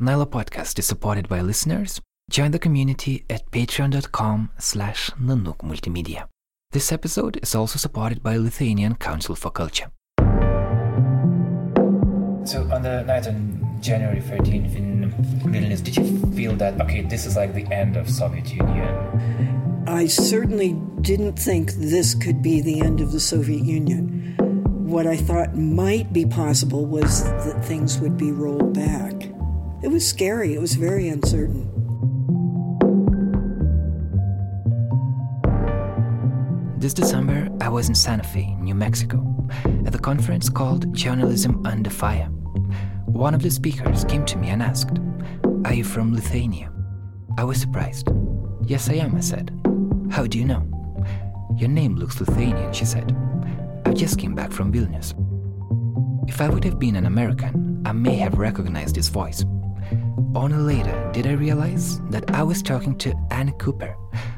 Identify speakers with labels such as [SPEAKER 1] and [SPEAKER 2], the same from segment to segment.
[SPEAKER 1] Nyla Podcast is supported by listeners. Join the community at patreon.com slash Nanook Multimedia. This episode is also supported by Lithuanian Council for Culture. So on the night on January 13th in Vilnius, did you feel that, okay, this is like the end of Soviet Union?
[SPEAKER 2] I certainly didn't think this could be the end of the Soviet Union. What I thought might be possible was that things would be rolled back. It was scary, it was very uncertain.
[SPEAKER 1] This December, I was in Santa Fe, New Mexico, at the conference called Journalism Under Fire. One of the speakers came to me and asked, Are you from Lithuania? I was surprised. Yes, I am, I said. How do you know? Your name looks Lithuanian, she said. I just came back from Vilnius. If I would have been an American, I may have recognized his voice. Only later did I realize that I was talking to Anne Cooper,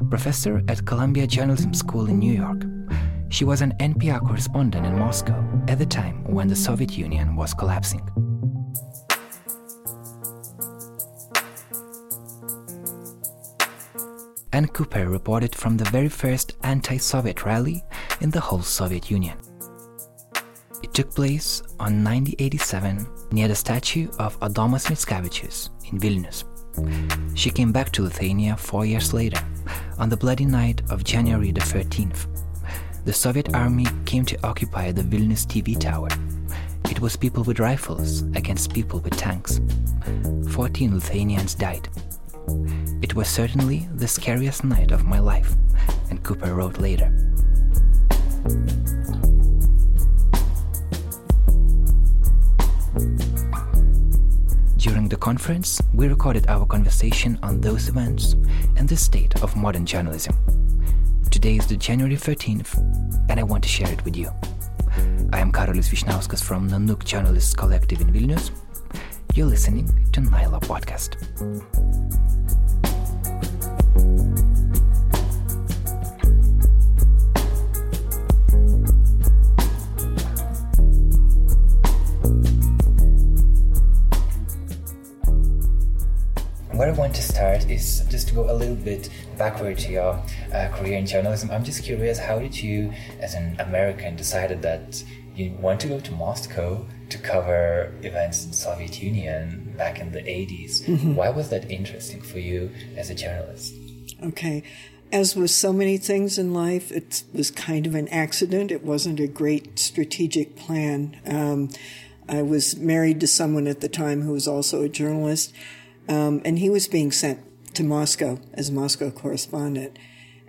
[SPEAKER 1] professor at Columbia Journalism School in New York. She was an NPR correspondent in Moscow at the time when the Soviet Union was collapsing. Anne Cooper reported from the very first anti Soviet rally in the whole Soviet Union. It took place on 1987 near the statue of Adomas Mickevičius in Vilnius. She came back to Lithuania four years later, on the bloody night of January the 13th. The Soviet army came to occupy the Vilnius TV tower. It was people with rifles against people with tanks. 14 Lithuanians died. It was certainly the scariest night of my life, Anne Cooper wrote later. The conference, we recorded our conversation on those events and the state of modern journalism. Today is the January 13th, and I want to share it with you. I am Karolis Vyšniauskas from Nanook Journalists Collective in Vilnius. You're listening to Nyla Podcast. Where I want to start is just to go a little bit backward to your uh, career in journalism. I'm just curious, how did you, as an American, decided that you want to go to Moscow to cover events in Soviet Union back in the 80s? Mm-hmm. Why was that interesting for you as a journalist?
[SPEAKER 2] Okay. As with so many things in life, it was kind of an accident. It wasn't a great strategic plan. Um, I was married to someone at the time who was also a journalist. Um, and he was being sent to Moscow as Moscow correspondent.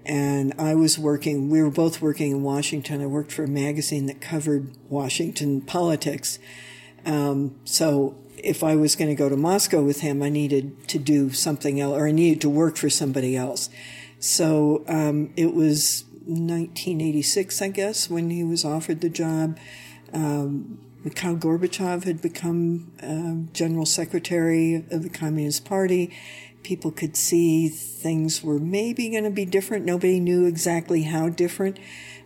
[SPEAKER 2] And I was working, we were both working in Washington. I worked for a magazine that covered Washington politics. Um, so if I was going to go to Moscow with him, I needed to do something else, or I needed to work for somebody else. So um, it was 1986, I guess, when he was offered the job. Um, Mikhail Gorbachev had become uh, general secretary of the Communist Party. People could see things were maybe going to be different. Nobody knew exactly how different,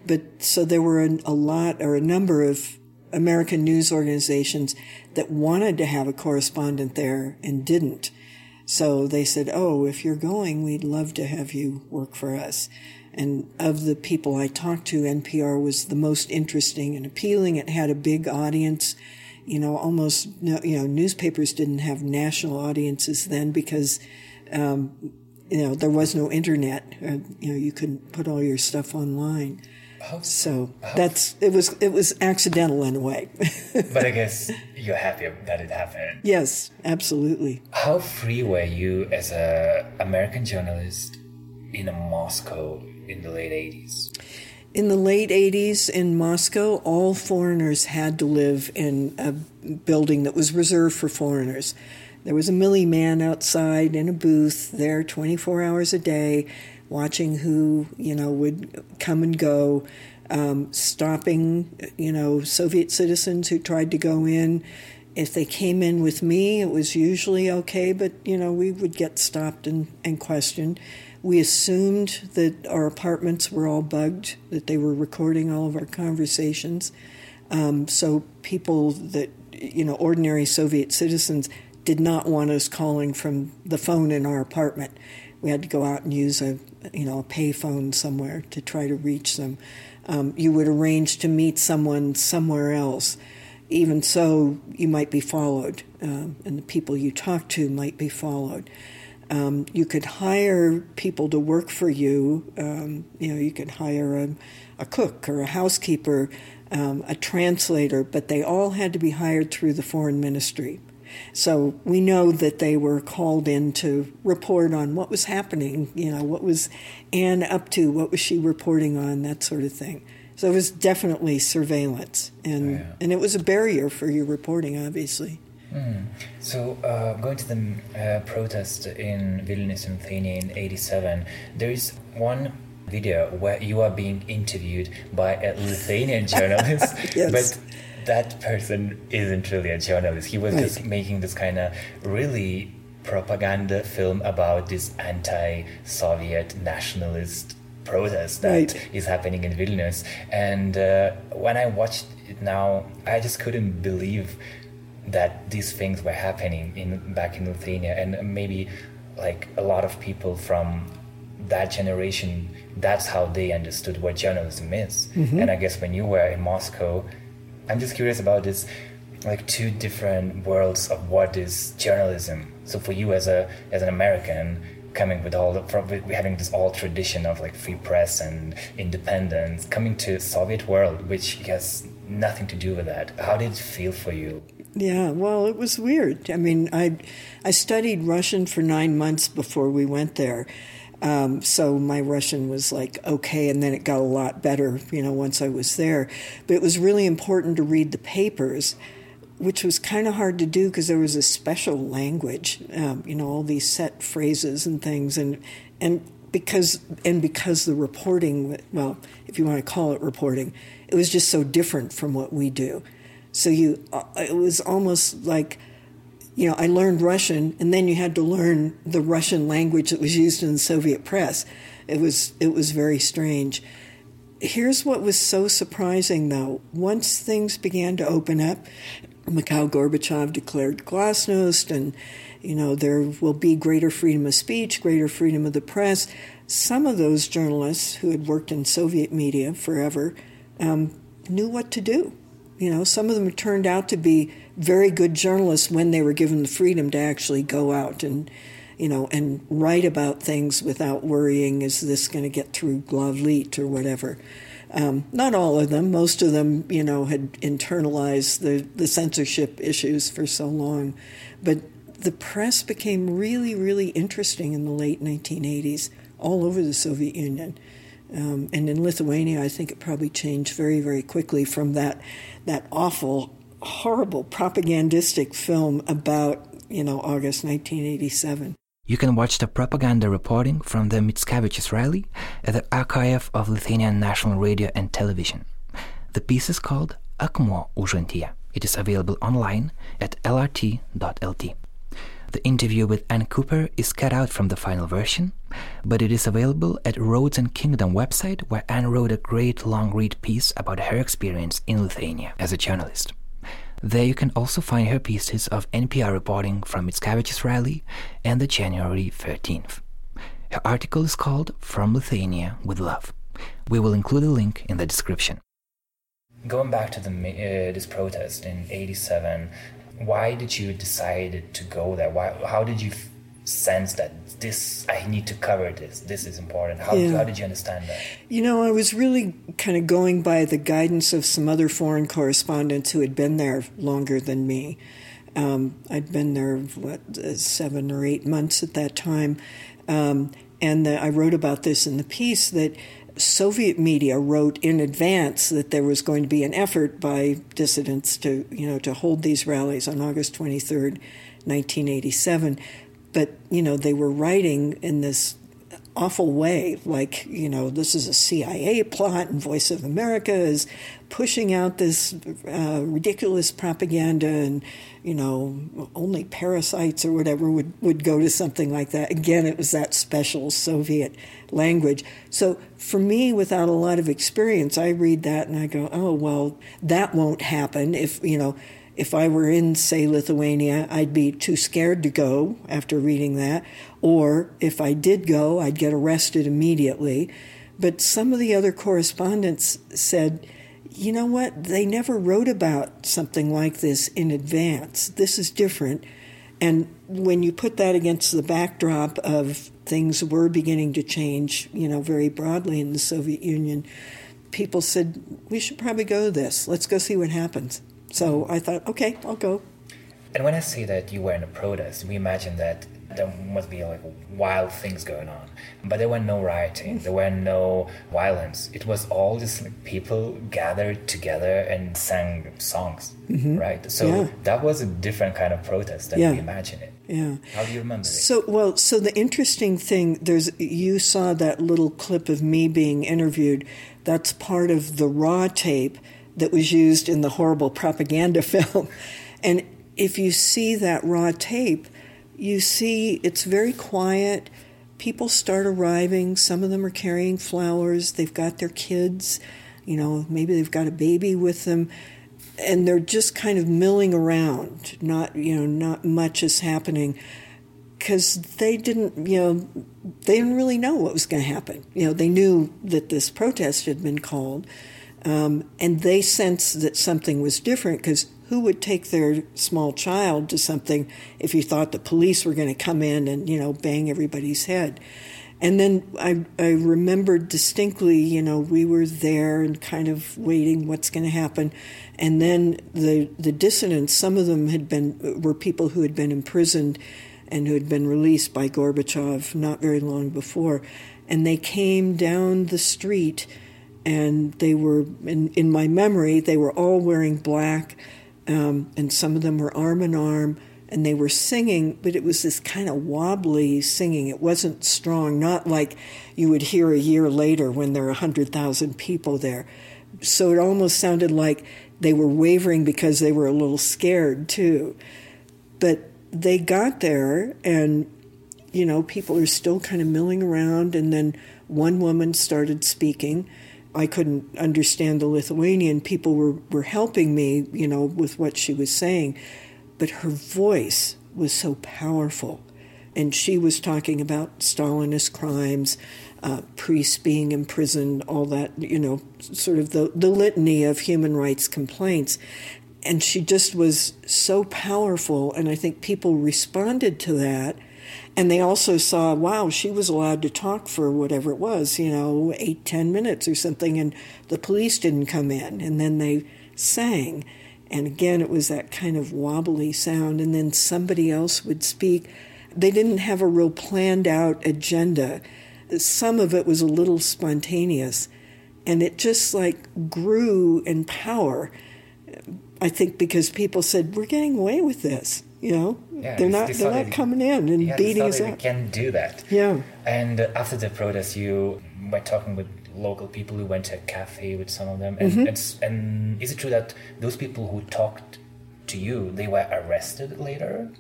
[SPEAKER 2] but so there were a, a lot or a number of American news organizations that wanted to have a correspondent there and didn't. So they said, "Oh, if you're going, we'd love to have you work for us." And of the people I talked to, NPR was the most interesting and appealing. It had a big audience. You know, almost, you know, newspapers didn't have national audiences then because, um, you know, there was no internet. Uh, you know, you couldn't put all your stuff online. How, so how, that's it was it was accidental in a way.
[SPEAKER 1] but I guess you're happy that it happened.
[SPEAKER 2] Yes, absolutely.
[SPEAKER 1] How free were you as a American journalist in Moscow in the late 80s?
[SPEAKER 2] In the late 80s in Moscow, all foreigners had to live in a building that was reserved for foreigners. There was a millie man outside in a booth there 24 hours a day, watching who, you know, would come and go, um, stopping, you know, Soviet citizens who tried to go in. If they came in with me, it was usually okay, but, you know, we would get stopped and, and questioned. We assumed that our apartments were all bugged, that they were recording all of our conversations. Um, so people that, you know, ordinary Soviet citizens did not want us calling from the phone in our apartment. We had to go out and use a you know a payphone somewhere to try to reach them. Um, you would arrange to meet someone somewhere else. Even so, you might be followed, um, and the people you talk to might be followed. Um, you could hire people to work for you. Um, you know, you could hire a, a cook or a housekeeper, um, a translator, but they all had to be hired through the foreign ministry. So we know that they were called in to report on what was happening. You know, what was Anne up to? What was she reporting on? That sort of thing. So it was definitely surveillance, and oh, yeah. and it was a barrier for your reporting, obviously.
[SPEAKER 1] Mm. So, uh, going to the uh, protest in Vilnius and Lithuania in '87, there is one video where you are being interviewed by a Lithuanian journalist,
[SPEAKER 2] yes.
[SPEAKER 1] but that person isn't really a journalist. He was right. just making this kind of really propaganda film about this anti-Soviet nationalist protest that right. is happening in Vilnius. And uh, when I watched it now, I just couldn't believe that these things were happening in back in Lithuania, and maybe like a lot of people from that generation, that's how they understood what journalism is. Mm-hmm. And I guess when you were in Moscow, I'm just curious about this, like two different worlds of what is journalism. So for you as a as an American, coming with all the having this old tradition of like free press and independence, coming to Soviet world, which has nothing to do with that. How did it feel for you?
[SPEAKER 2] Yeah, well, it was weird. I mean, I I studied Russian for nine months before we went there, um, so my Russian was like okay, and then it got a lot better, you know, once I was there. But it was really important to read the papers, which was kind of hard to do because there was a special language, um, you know, all these set phrases and things, and and because and because the reporting, well, if you want to call it reporting, it was just so different from what we do. So you, uh, it was almost like you know, I learned Russian, and then you had to learn the Russian language that was used in the Soviet press. It was it was very strange. Here's what was so surprising, though. Once things began to open up, Mikhail Gorbachev declared glasnost, and you know there will be greater freedom of speech, greater freedom of the press. Some of those journalists who had worked in Soviet media forever um, knew what to do. You know, some of them turned out to be very good journalists when they were given the freedom to actually go out and you know and write about things without worrying is this going to get through Glavlit or whatever. Um, not all of them. Most of them, you know, had internalized the, the censorship issues for so long. But the press became really, really interesting in the late 1980s all over the Soviet Union. Um, and in Lithuania, I think it probably changed very, very quickly from that that awful horrible propagandistic film about, you know, August 1987.
[SPEAKER 1] You can watch the propaganda reporting from the Mickevičius rally at the Archive of Lithuanian National Radio and Television. The piece is called Akmuo Užantyje. It is available online at lrt.lt. The interview with Anne Cooper is cut out from the final version, but it is available at Roads and Kingdom website where Anne wrote a great long read piece about her experience in Lithuania as a journalist. There you can also find her pieces of NPR reporting from Mickevičius rally and the January 13th. Her article is called From Lithuania with Love. We will include a link in the description. Going back to the, uh, this protest in 87, why did you decide to go there? Why, how did you sense that this I need to cover this. This is important. How, yeah. how did you understand that?
[SPEAKER 2] You know, I was really kind of going by the guidance of some other foreign correspondents who had been there longer than me. Um, I'd been there what uh, seven or eight months at that time, um, and the, I wrote about this in the piece that Soviet media wrote in advance that there was going to be an effort by dissidents to you know to hold these rallies on August twenty third, nineteen eighty seven but you know they were writing in this awful way like you know this is a cia plot and voice of america is pushing out this uh, ridiculous propaganda and you know only parasites or whatever would, would go to something like that. Again it was that special soviet language. So for me without a lot of experience i read that and i go oh well that won't happen if you know if I were in, say, Lithuania, I'd be too scared to go after reading that. Or if I did go, I'd get arrested immediately. But some of the other correspondents said, you know what? They never wrote about something like this in advance. This is different. And when you put that against the backdrop of things were beginning to change, you know, very broadly in the Soviet Union, people said, we should probably go to this. Let's go see what happens. So I thought, okay, I'll go.
[SPEAKER 1] And when I say that you were in a protest, we imagine that there must be like wild things going on. But there were no rioting, there were no violence. It was all just like people gathered together and sang songs, mm-hmm. right? So yeah. that was a different kind of protest than yeah. we imagine it.
[SPEAKER 2] Yeah.
[SPEAKER 1] How do you remember it?
[SPEAKER 2] So well, so the interesting thing there's you saw that little clip of me being interviewed. That's part of the raw tape that was used in the horrible propaganda film. And if you see that raw tape, you see it's very quiet. People start arriving. Some of them are carrying flowers. They've got their kids. You know, maybe they've got a baby with them. And they're just kind of milling around. Not, you know, not much is happening because they didn't, you know, they didn't really know what was going to happen. You know, they knew that this protest had been called, um, and they sensed that something was different because who would take their small child to something if you thought the police were going to come in and you know bang everybody's head? And then I, I remembered distinctly you know we were there and kind of waiting what's going to happen. And then the the dissidents some of them had been were people who had been imprisoned and who had been released by Gorbachev not very long before. And they came down the street and they were in, in my memory they were all wearing black um, and some of them were arm in arm, and they were singing, but it was this kind of wobbly singing. It wasn't strong, not like you would hear a year later when there are 100,000 people there. So it almost sounded like they were wavering because they were a little scared too. But they got there, and you know, people are still kind of milling around, and then one woman started speaking I couldn't understand the Lithuanian. People were, were helping me, you know, with what she was saying. But her voice was so powerful. And she was talking about Stalinist crimes, uh, priests being imprisoned, all that, you know, sort of the, the litany of human rights complaints. And she just was so powerful. And I think people responded to that and they also saw, wow, she was allowed to talk for whatever it was, you know, eight, ten minutes or something, and the police didn't come in. And then they sang. And again, it was that kind of wobbly sound. And then somebody else would speak. They didn't have a real planned out agenda. Some of it was a little spontaneous. And it just like grew in power. I think because people said, we're getting away with this. You know, yeah, they're not they're not coming in and
[SPEAKER 1] yeah,
[SPEAKER 2] beating us up.
[SPEAKER 1] can do that.
[SPEAKER 2] Yeah.
[SPEAKER 1] And after the protest, you were talking with local people who went to a cafe with some of them, and mm-hmm. and is it true that those people who talked to you they were arrested later?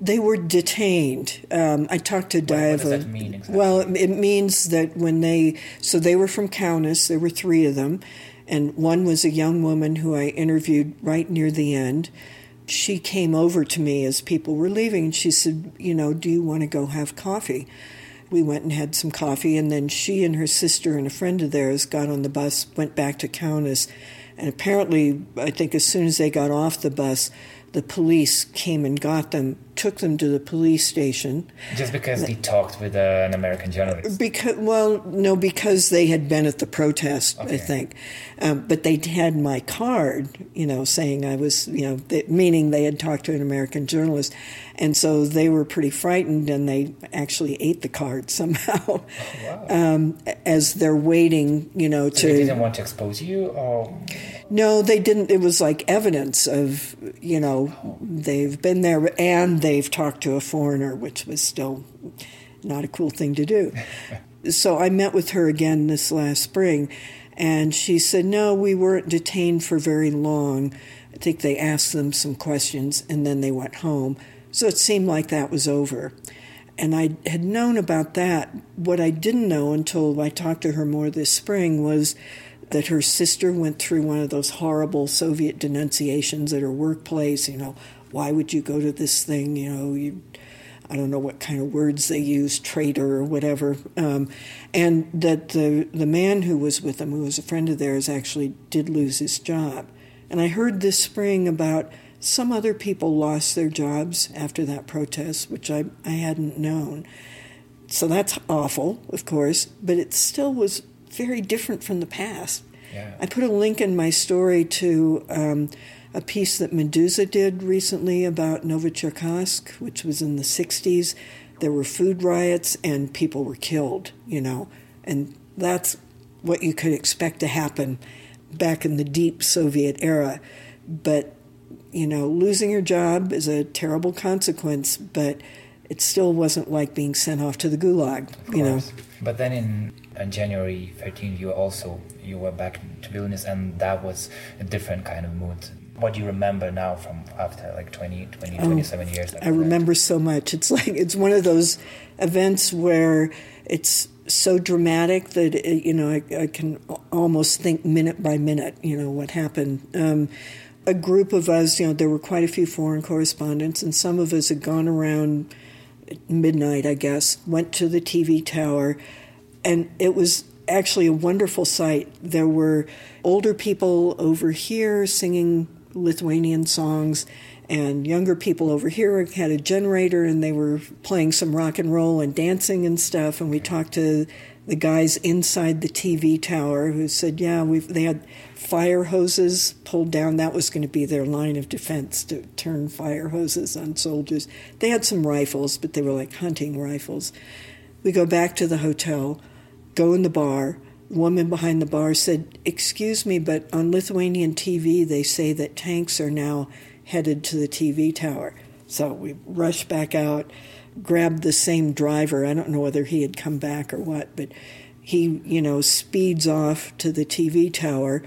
[SPEAKER 2] They were detained. Um, I talked to Daiva.
[SPEAKER 1] What, does that mean exactly?
[SPEAKER 2] Well, it means that when they so they were from Kaunas. There were three of them, and one was a young woman who I interviewed right near the end she came over to me as people were leaving and she said, You know, do you want to go have coffee? We went and had some coffee, and then she and her sister and a friend of theirs got on the bus, went back to Kaunas, and apparently, I think as soon as they got off the bus, the police came and got them, took them to the police station.
[SPEAKER 1] Just because they talked with uh, an American journalist?
[SPEAKER 2] Because, well, no, because they had been at the protest, okay. I think. Um, but they had my card, you know, saying I was, you know, meaning they had talked to an American journalist. And so they were pretty frightened and they actually ate the card somehow oh, wow. um, as they're waiting, you know,
[SPEAKER 1] so
[SPEAKER 2] to.
[SPEAKER 1] They didn't want to expose you or?
[SPEAKER 2] No, they didn't. It was like evidence of, you know, they've been there and they've talked to a foreigner, which was still not a cool thing to do. so I met with her again this last spring, and she said, No, we weren't detained for very long. I think they asked them some questions and then they went home. So it seemed like that was over. And I had known about that. What I didn't know until I talked to her more this spring was that her sister went through one of those horrible Soviet denunciations at her workplace. You know, why would you go to this thing? You know, you, I don't know what kind of words they use, traitor or whatever. Um, and that the, the man who was with them, who was a friend of theirs, actually did lose his job. And I heard this spring about some other people lost their jobs after that protest, which I, I hadn't known. So that's awful, of course, but it still was very different from the past.
[SPEAKER 1] Yeah.
[SPEAKER 2] I put a link in my story to um, a piece that Meduza did recently about Novocherkassk, which was in the 60s. There were food riots and people were killed, you know, and that's what you could expect to happen back in the deep Soviet era. But, you know, losing your job is a terrible consequence, but it still wasn't like being sent off to the gulag, you know.
[SPEAKER 1] But then in on January 13th, you also you were back to Vilnius, and that was a different kind of mood. What do you remember now from after like 20, 20 oh, 27 years?
[SPEAKER 2] I remember that? so much. It's like it's one of those events where it's so dramatic that it, you know I, I, can almost think minute by minute. You know what happened. Um, a group of us, you know, there were quite a few foreign correspondents, and some of us had gone around midnight, I guess, went to the TV tower and it was actually a wonderful sight. There were older people over here singing Lithuanian songs, and younger people over here had a generator and they were playing some rock and roll and dancing and stuff. And we talked to the guys inside the TV tower who said, "Yeah, we've they had fire hoses pulled down. That was going to be their line of defense to turn fire hoses on soldiers. They had some rifles, but they were like hunting rifles." We go back to the hotel go in the bar. Woman behind the bar said, Excuse me, but on Lithuanian TV, they say that tanks are now headed to the TV tower. So we rushed back out, grabbed the same driver. I don't know whether he had come back or what, but he, you know, speeds off to the TV tower.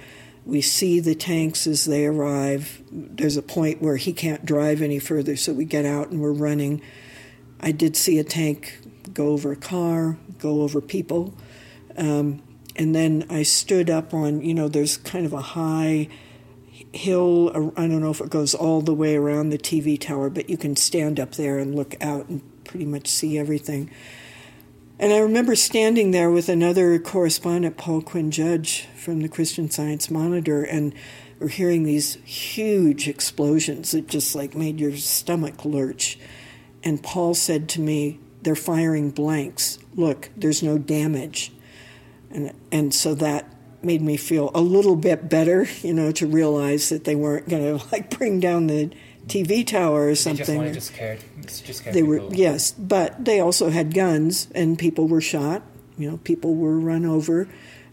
[SPEAKER 2] We see the tanks as they arrive. There's a point where he can't drive any further, so we get out and we're running. I did see a tank go over a car, go over people. Um, and then I stood up on, you know, there's kind of a high hill. I don't know if it goes all the way around the TV tower, but you can stand up there and look out and pretty much see everything. And I remember standing there with another correspondent, Paul Quinn-Judge from the Christian Science Monitor, and we're hearing these huge explosions that just like made your stomach lurch. And Paul said to me, They're firing blanks. Look, there's no damage and and so that made me feel a little bit better, you know, to realize that they weren't going to like bring down the TV tower or something. They just
[SPEAKER 1] wanted just scare
[SPEAKER 2] they
[SPEAKER 1] people.
[SPEAKER 2] were yes, but they also had guns, and people were shot. You know, people were run over.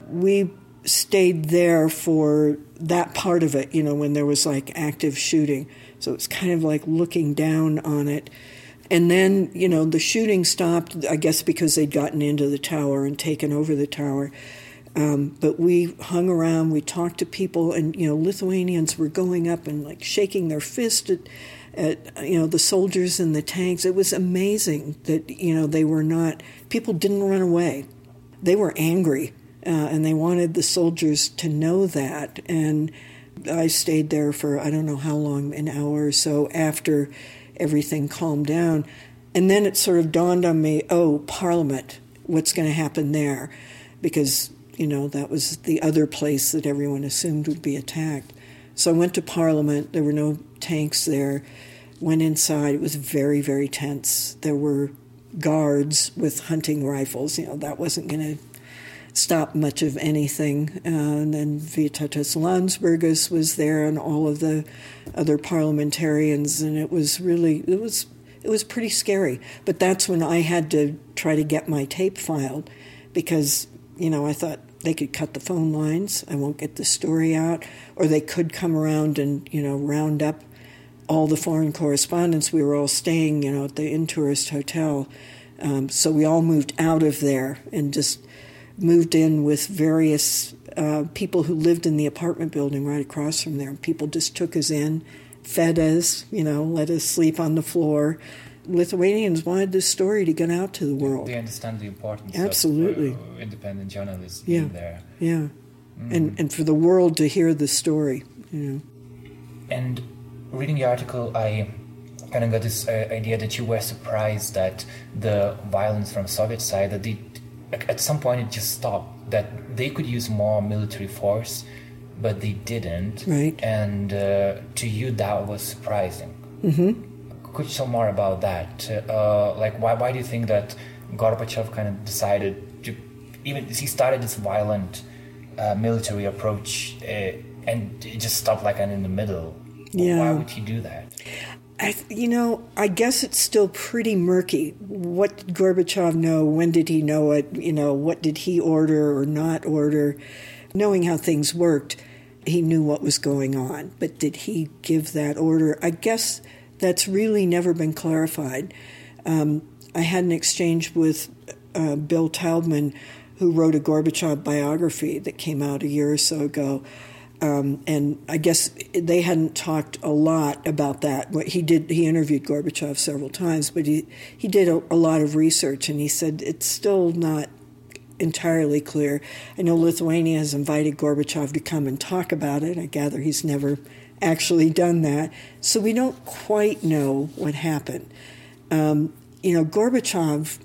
[SPEAKER 2] We stayed there for that part of it. You know, when there was like active shooting, so it's kind of like looking down on it and then, you know, the shooting stopped, I guess, because they'd gotten into the tower and taken over the tower. Um, but we hung around, we talked to people, and, you know, Lithuanians were going up and like shaking their fist at, at, you know, the soldiers in the tanks. It was amazing that, you know, they were not, people didn't run away. They were angry, uh, and they wanted the soldiers to know that. And I stayed there for, I don't know how long, an hour or so after everything calmed down. And then it sort of dawned on me oh, Parliament, what's going to happen there? Because, you know, that was the other place that everyone assumed would be attacked. So I went to Parliament. There were no tanks there. Went inside. It was very, very tense. There were guards with hunting rifles. You know, that wasn't going to stop much of anything. Uh, and then Vytautas Landsbergis was there, and all of the other parliamentarians, and it was really it was it was pretty scary. But that's when I had to try to get my tape filed, because you know I thought they could cut the phone lines. I won't get the story out, or they could come around and you know round up all the foreign correspondents. We were all staying, you know, at the Intourist Hotel. Um, so we all moved out of there and just moved in with various uh, people who lived in the apartment building right across from there. People just took us in, fed us, you know, let us sleep on the floor. Lithuanians wanted this story to get out to the world.
[SPEAKER 1] They understand the importance
[SPEAKER 2] Absolutely.
[SPEAKER 1] of uh, independent journalists
[SPEAKER 2] yeah.
[SPEAKER 1] being there.
[SPEAKER 2] Yeah. mm. and, and for the world to hear the story. You know.
[SPEAKER 1] And reading the article, I kind of got this uh, idea that you were surprised that the violence from Soviet side that they, at some point it just stopped that they could use more military force, but they didn't.
[SPEAKER 2] Right.
[SPEAKER 1] And uh, to you that was surprising.
[SPEAKER 2] Mm-hmm.
[SPEAKER 1] Could you tell more about that? Uh, like why why do you think that Gorbachev kind of decided to even he started this violent uh, military approach uh, and it just stopped like in the middle?
[SPEAKER 2] Yeah.
[SPEAKER 1] Why would he do that?
[SPEAKER 2] I, you know, I guess it's still pretty murky. What did Gorbachev know? When did he know it? You know, what did he order or not order? Knowing how things worked, he knew what was going on. But did he give that order? I guess that's really never been clarified. Um, I had an exchange with uh, Bill Taubman, who wrote a Gorbachev biography that came out a year or so ago. Um, and I guess they hadn't talked a lot about that. He did, he interviewed Gorbachev several times, but he he did a, a lot of research, and he said it's still not entirely clear. I know Lithuania has invited Gorbachev to come and talk about it. I gather he's never actually done that, so we don't quite know what happened. Um, you know, Gorbachev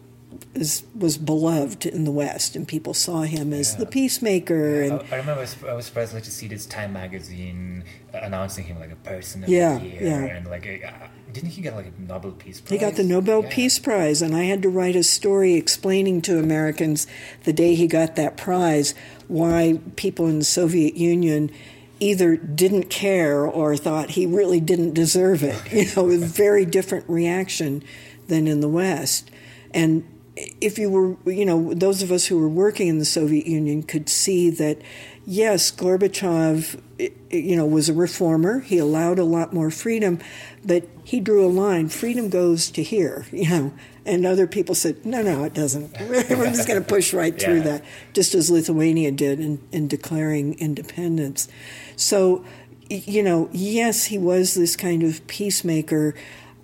[SPEAKER 2] is, was beloved in the West, and people saw him as yeah. the peacemaker.
[SPEAKER 1] Yeah,
[SPEAKER 2] and
[SPEAKER 1] I, I remember I was, I was surprised like, to see this Time magazine announcing him like a person of
[SPEAKER 2] yeah,
[SPEAKER 1] the year,
[SPEAKER 2] yeah.
[SPEAKER 1] and like uh, didn't he get like a Nobel Peace Prize?
[SPEAKER 2] He got the Nobel
[SPEAKER 1] yeah.
[SPEAKER 2] Peace Prize, and I had to write a story explaining to Americans the day he got that prize why people in the Soviet Union either didn't care or thought he really didn't deserve it. You know, a very different reaction than in the West. And if you were, you know, those of us who were working in the Soviet Union could see that, yes, Gorbachev, you know, was a reformer. He allowed a lot more freedom, but he drew a line. Freedom goes to here, you know. And other people said, no, no, it doesn't. We're just going to push right through that, just as Lithuania did in, in declaring independence. So, you know, yes, he was this kind of peacemaker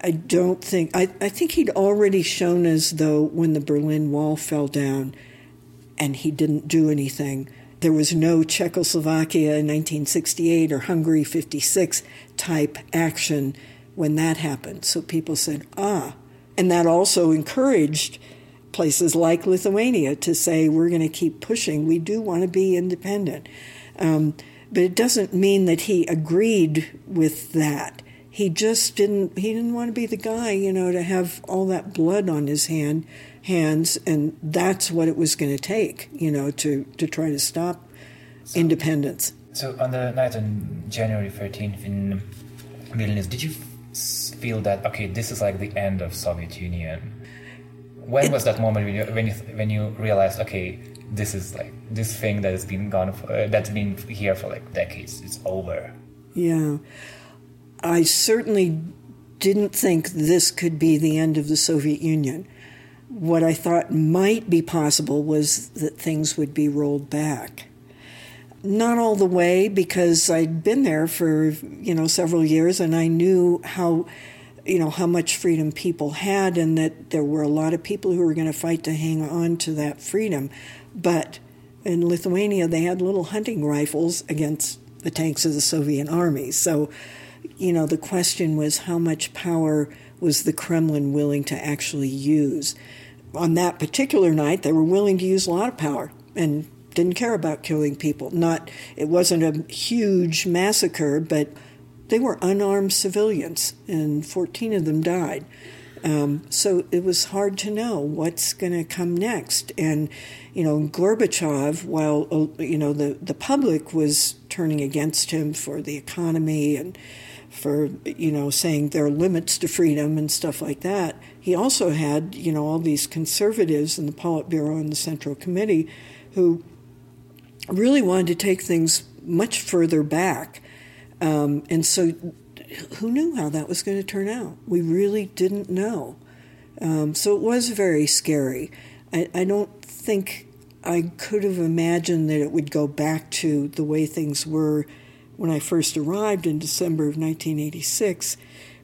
[SPEAKER 2] I don't think, I, I think he'd already shown as though when the Berlin Wall fell down and he didn't do anything, there was no Czechoslovakia in 1968 or Hungary 56 type action when that happened. So people said, ah. And that also encouraged places like Lithuania to say, we're going to keep pushing. We do want to be independent. Um, but it doesn't mean that he agreed with that he just didn't he didn't want to be the guy you know to have all that blood on his hand hands and that's what it was going to take you know to to try to stop so, independence.
[SPEAKER 1] So on the night on january 13th in vilnius did you feel that okay this is like the end of soviet union? When it, was that moment when you when you when you realized okay this is like this thing that has been gone for, uh, that's been here for like decades it's over?
[SPEAKER 2] Yeah I certainly didn't think this could be the end of the Soviet Union. What I thought might be possible was that things would be rolled back. Not all the way because I'd been there for, you know, several years and I knew how you know how much freedom people had and that there were a lot of people who were going to fight to hang on to that freedom. But in Lithuania they had little hunting rifles against the tanks of the Soviet army. So you know, the question was how much power was the Kremlin willing to actually use? On that particular night, they were willing to use a lot of power and didn't care about killing people. Not, it wasn't a huge massacre, but they were unarmed civilians, and 14 of them died. Um, so it was hard to know what's going to come next. And, you know, Gorbachev, while, uh, you know, the, the public was turning against him for the economy and for you know saying there are limits to freedom and stuff like that. He also had you know all these conservatives in the Politburo and the Central Committee who really wanted to take things much further back, um, and so who knew how that was going to turn out? We really didn't know. Um, so it was very scary. I, I don't think I could have imagined that it would go back to the way things were when I first arrived in December of 1986.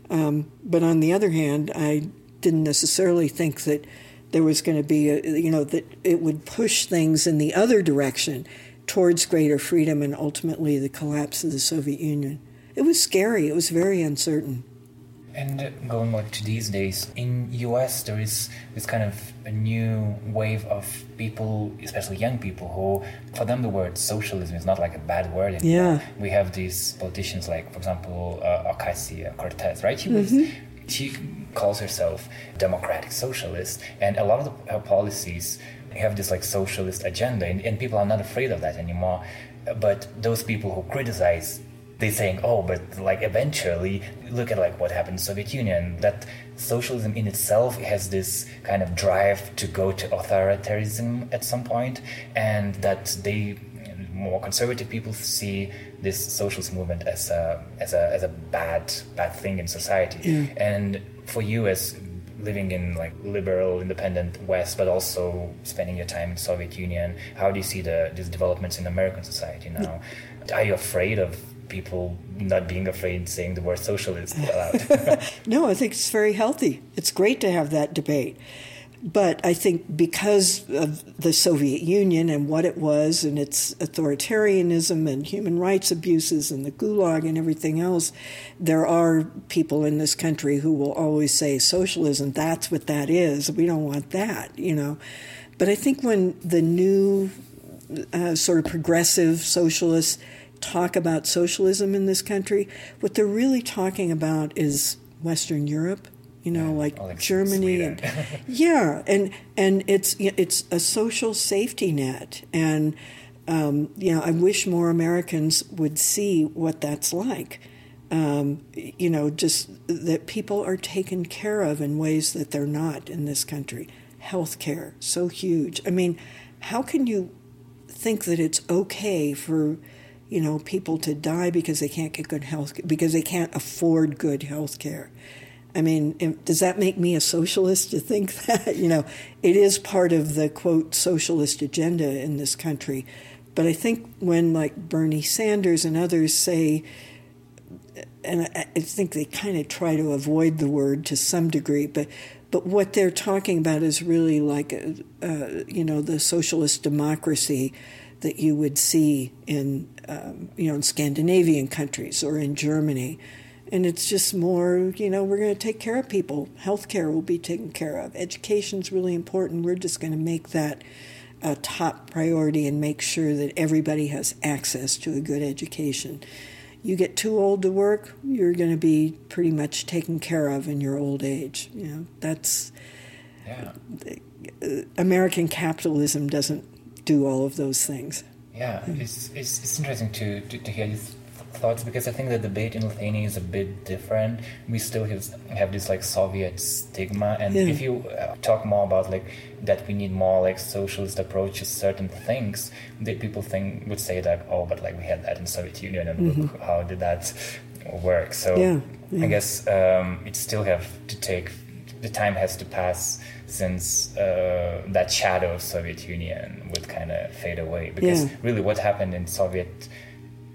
[SPEAKER 2] Um, but on the other hand, I didn't necessarily think that there was going to be, a, you know, that it would push things in the other direction towards greater freedom and ultimately the collapse of the Soviet Union. It was scary. It was very uncertain.
[SPEAKER 1] And going like to these days, in US there is this kind of a new wave of people, especially young people, who for them the word socialism is not like a bad word anymore.
[SPEAKER 2] Yeah.
[SPEAKER 1] We have these politicians like, for example, uh, Ocasio Cortez, right? She was mm-hmm. she calls herself democratic socialist, and a lot of the, her policies have this like socialist agenda, and, and people are not afraid of that anymore. But those people who criticize they saying, oh, but like eventually, look at like what happened in Soviet Union. That socialism in itself has this kind of drive to go to authoritarianism at some point, and that they more conservative people see this socialist movement as a as a as a bad bad thing in society.
[SPEAKER 2] Yeah.
[SPEAKER 1] And for you as living in like liberal independent west but also spending your time in soviet union how do you see the these developments in american society now are you afraid of people not being afraid saying the word socialist aloud.
[SPEAKER 2] no, I think it's very healthy. It's great to have that debate. But I think because of the Soviet Union and what it was and its authoritarianism and human rights abuses and the gulag and everything else, there are people in this country who will always say socialism, that's what that is. We don't want that, you know. But I think when the new uh, sort of progressive socialists talk about socialism in this country, what they're really talking about is Western Europe. You know, yeah, like, like, Germany and yeah, and and it's it's a social safety net, and um, you know, I wish more Americans would see what that's like. Um, you know, just that people are taken care of in ways that they're not in this country. Health care, so huge. I mean, how can you think that it's okay for you know, people to die because they can't get good health because they can't afford good health care. I mean, does that make me a socialist to think that? You know, it is part of the quote socialist agenda in this country. But I think when like Bernie Sanders and others say, and I, think they kind of try to avoid the word to some degree, but but what they're talking about is really like, uh, you know, the socialist democracy that you would see in um, you know in Scandinavian countries or in Germany, and it's just more you know we're going to take care of people. Healthcare will be taken care of. Education's really important. We're just going to make that a top priority and make sure that everybody has access to a good education. You get too old to work, you're going to be pretty much taken care of in your old age. You know that's.
[SPEAKER 1] Yeah.
[SPEAKER 2] American capitalism doesn't do all of those things.
[SPEAKER 1] Yeah, it's, it's, it's interesting to, to, to hear these thoughts because I think the debate in Lithuania is a bit different. We still have, have this like Soviet stigma, and yeah. if you uh, talk more about like that, we need more like socialist approaches certain things. That people think would say that oh, but like we had that in Soviet Union, and mm-hmm. how did that work? So
[SPEAKER 2] yeah, yeah.
[SPEAKER 1] I guess um, it still have to take the time has to pass since uh, that shadow of Soviet Union would kind of fade away. Because yeah. really, what happened in Soviet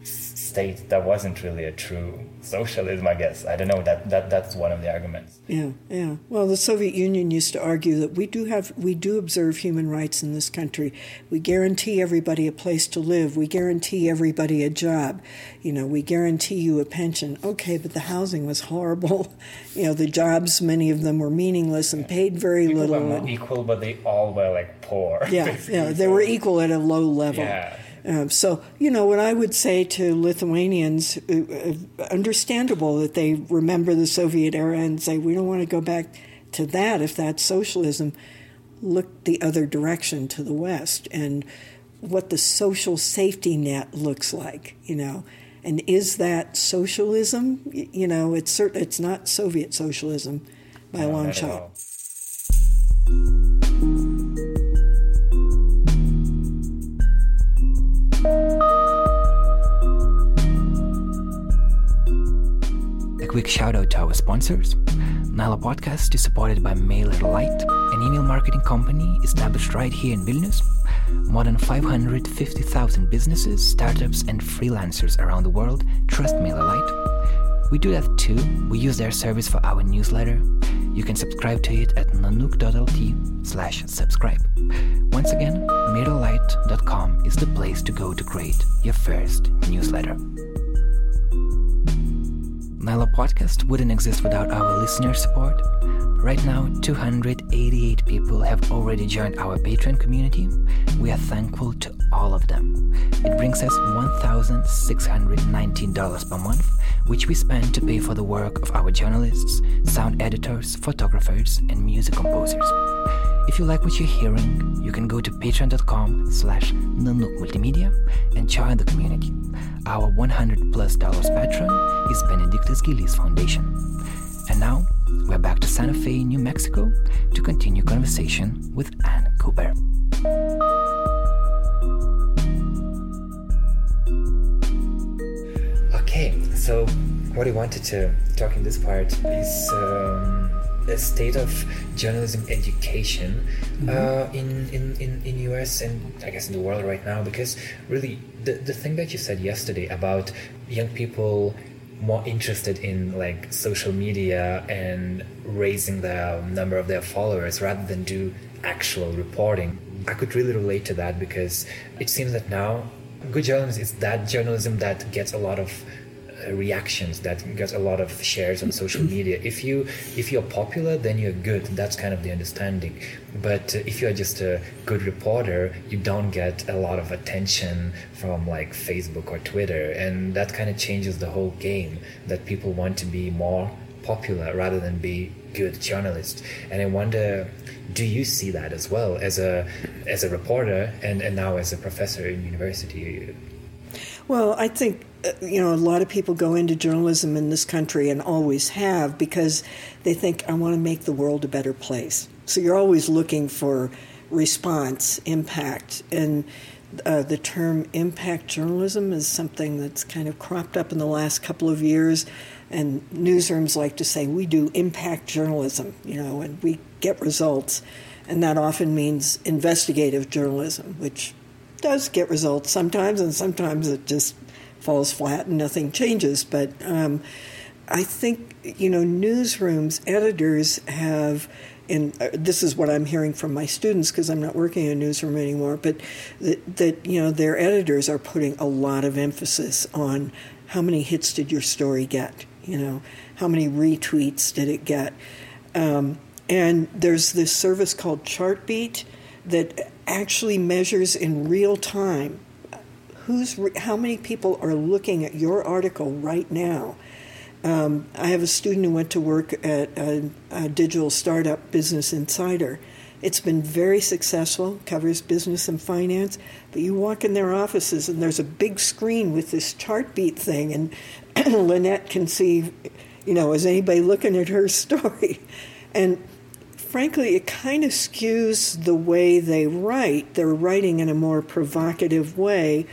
[SPEAKER 1] state that wasn't really a true socialism, I guess. I don't know. That, that that's one of the arguments.
[SPEAKER 2] Yeah, yeah. Well, the Soviet Union used to argue that we do have we do observe human rights in this country. We guarantee everybody a place to live. We guarantee everybody a job. You know, we guarantee you a pension. Okay, but the housing was horrible. You know, the jobs, many of them were meaningless and paid very
[SPEAKER 1] People
[SPEAKER 2] little.
[SPEAKER 1] Were not equal, but they all were like poor.
[SPEAKER 2] Yeah, yeah. They were equal at a low level.
[SPEAKER 1] Yeah.
[SPEAKER 2] Um, so, you know, what I would say to Lithuanians, uh, uh, understandable that they remember the Soviet era and say, we don't want to go back to that if that's socialism. Look the other direction to the West and what the social safety net looks like, you know. And is that socialism? You know, it's cert- it's not Soviet socialism by a long shot.
[SPEAKER 1] Quick shout out to our sponsors. Nyla Podcast is supported by MailerLite, an email marketing company established right here in Vilnius. More than 550,000 businesses, startups, and freelancers around the world trust MailerLite. We do that too. We use their service for our newsletter. You can subscribe to it at nanook.lt slash subscribe. Once again, mailerlite.com is the place to go to create your first newsletter. Nyla Podcast wouldn't exist without our listener support. Right now, 288 people have already joined our Patreon community. We are thankful to all of them. It brings us $1,619 per month, which we spend to pay for the work of our journalists, sound editors, photographers, and music composers. If you like what you're hearing, you can go to patreon.com slash Multimedia and join the community. Our 100 plus dollars patron is Benedictus Gilis Foundation. And now, we're back to Santa Fe, New Mexico to continue conversation with Anne Cooper. Okay, so what I wanted to talk in this part is um, the state of journalism education mm-hmm. uh, in, in, in, in US and I guess in the world right now because really the, the thing that you said yesterday about young people more interested in like social media and raising the number of their followers rather than do actual reporting. I could really relate to that because it seems that now good journalism is that journalism that gets a lot of reactions that gets a lot of shares on social media. If you if you're popular then you're good. That's kind of the understanding. But uh, if you're just a good reporter you don't get a lot of attention from like facebook or twitter. And that kind of changes the whole game that people want to be more popular rather than be good journalists. And i wonder do you see that as well? As a as a reporter and, and now as a professor in university
[SPEAKER 2] well i think uh, you know, a lot of people go into journalism in this country and always have because they think, I want to make the world a better place. So you're always looking for response, impact. And uh, the term impact journalism is something that's kind of cropped up in the last couple of years. And newsrooms like to say, we do impact journalism, you know, and we get results. And that often means investigative journalism, which does get results sometimes, and sometimes it just falls flat and nothing changes. But um, I think, you know, newsrooms, editors have and uh, this is what I'm hearing from my students because I'm not working in a newsroom anymore, but that, that, you know their editors are putting a lot of emphasis on how many hits did your story get, you know, how many retweets did it get, um, and there's this service called Chartbeat that actually measures in real time who's how many people are looking at your article right now. Um, I have a student who went to work at a, a, digital startup, Business Insider. It's been very successful, covers business and finance. But you walk in their offices and there's a big screen with this Chartbeat thing, and Lynette can see, you know, is anybody looking at her story? And frankly, it kind of skews the way they write. They're writing in a more provocative way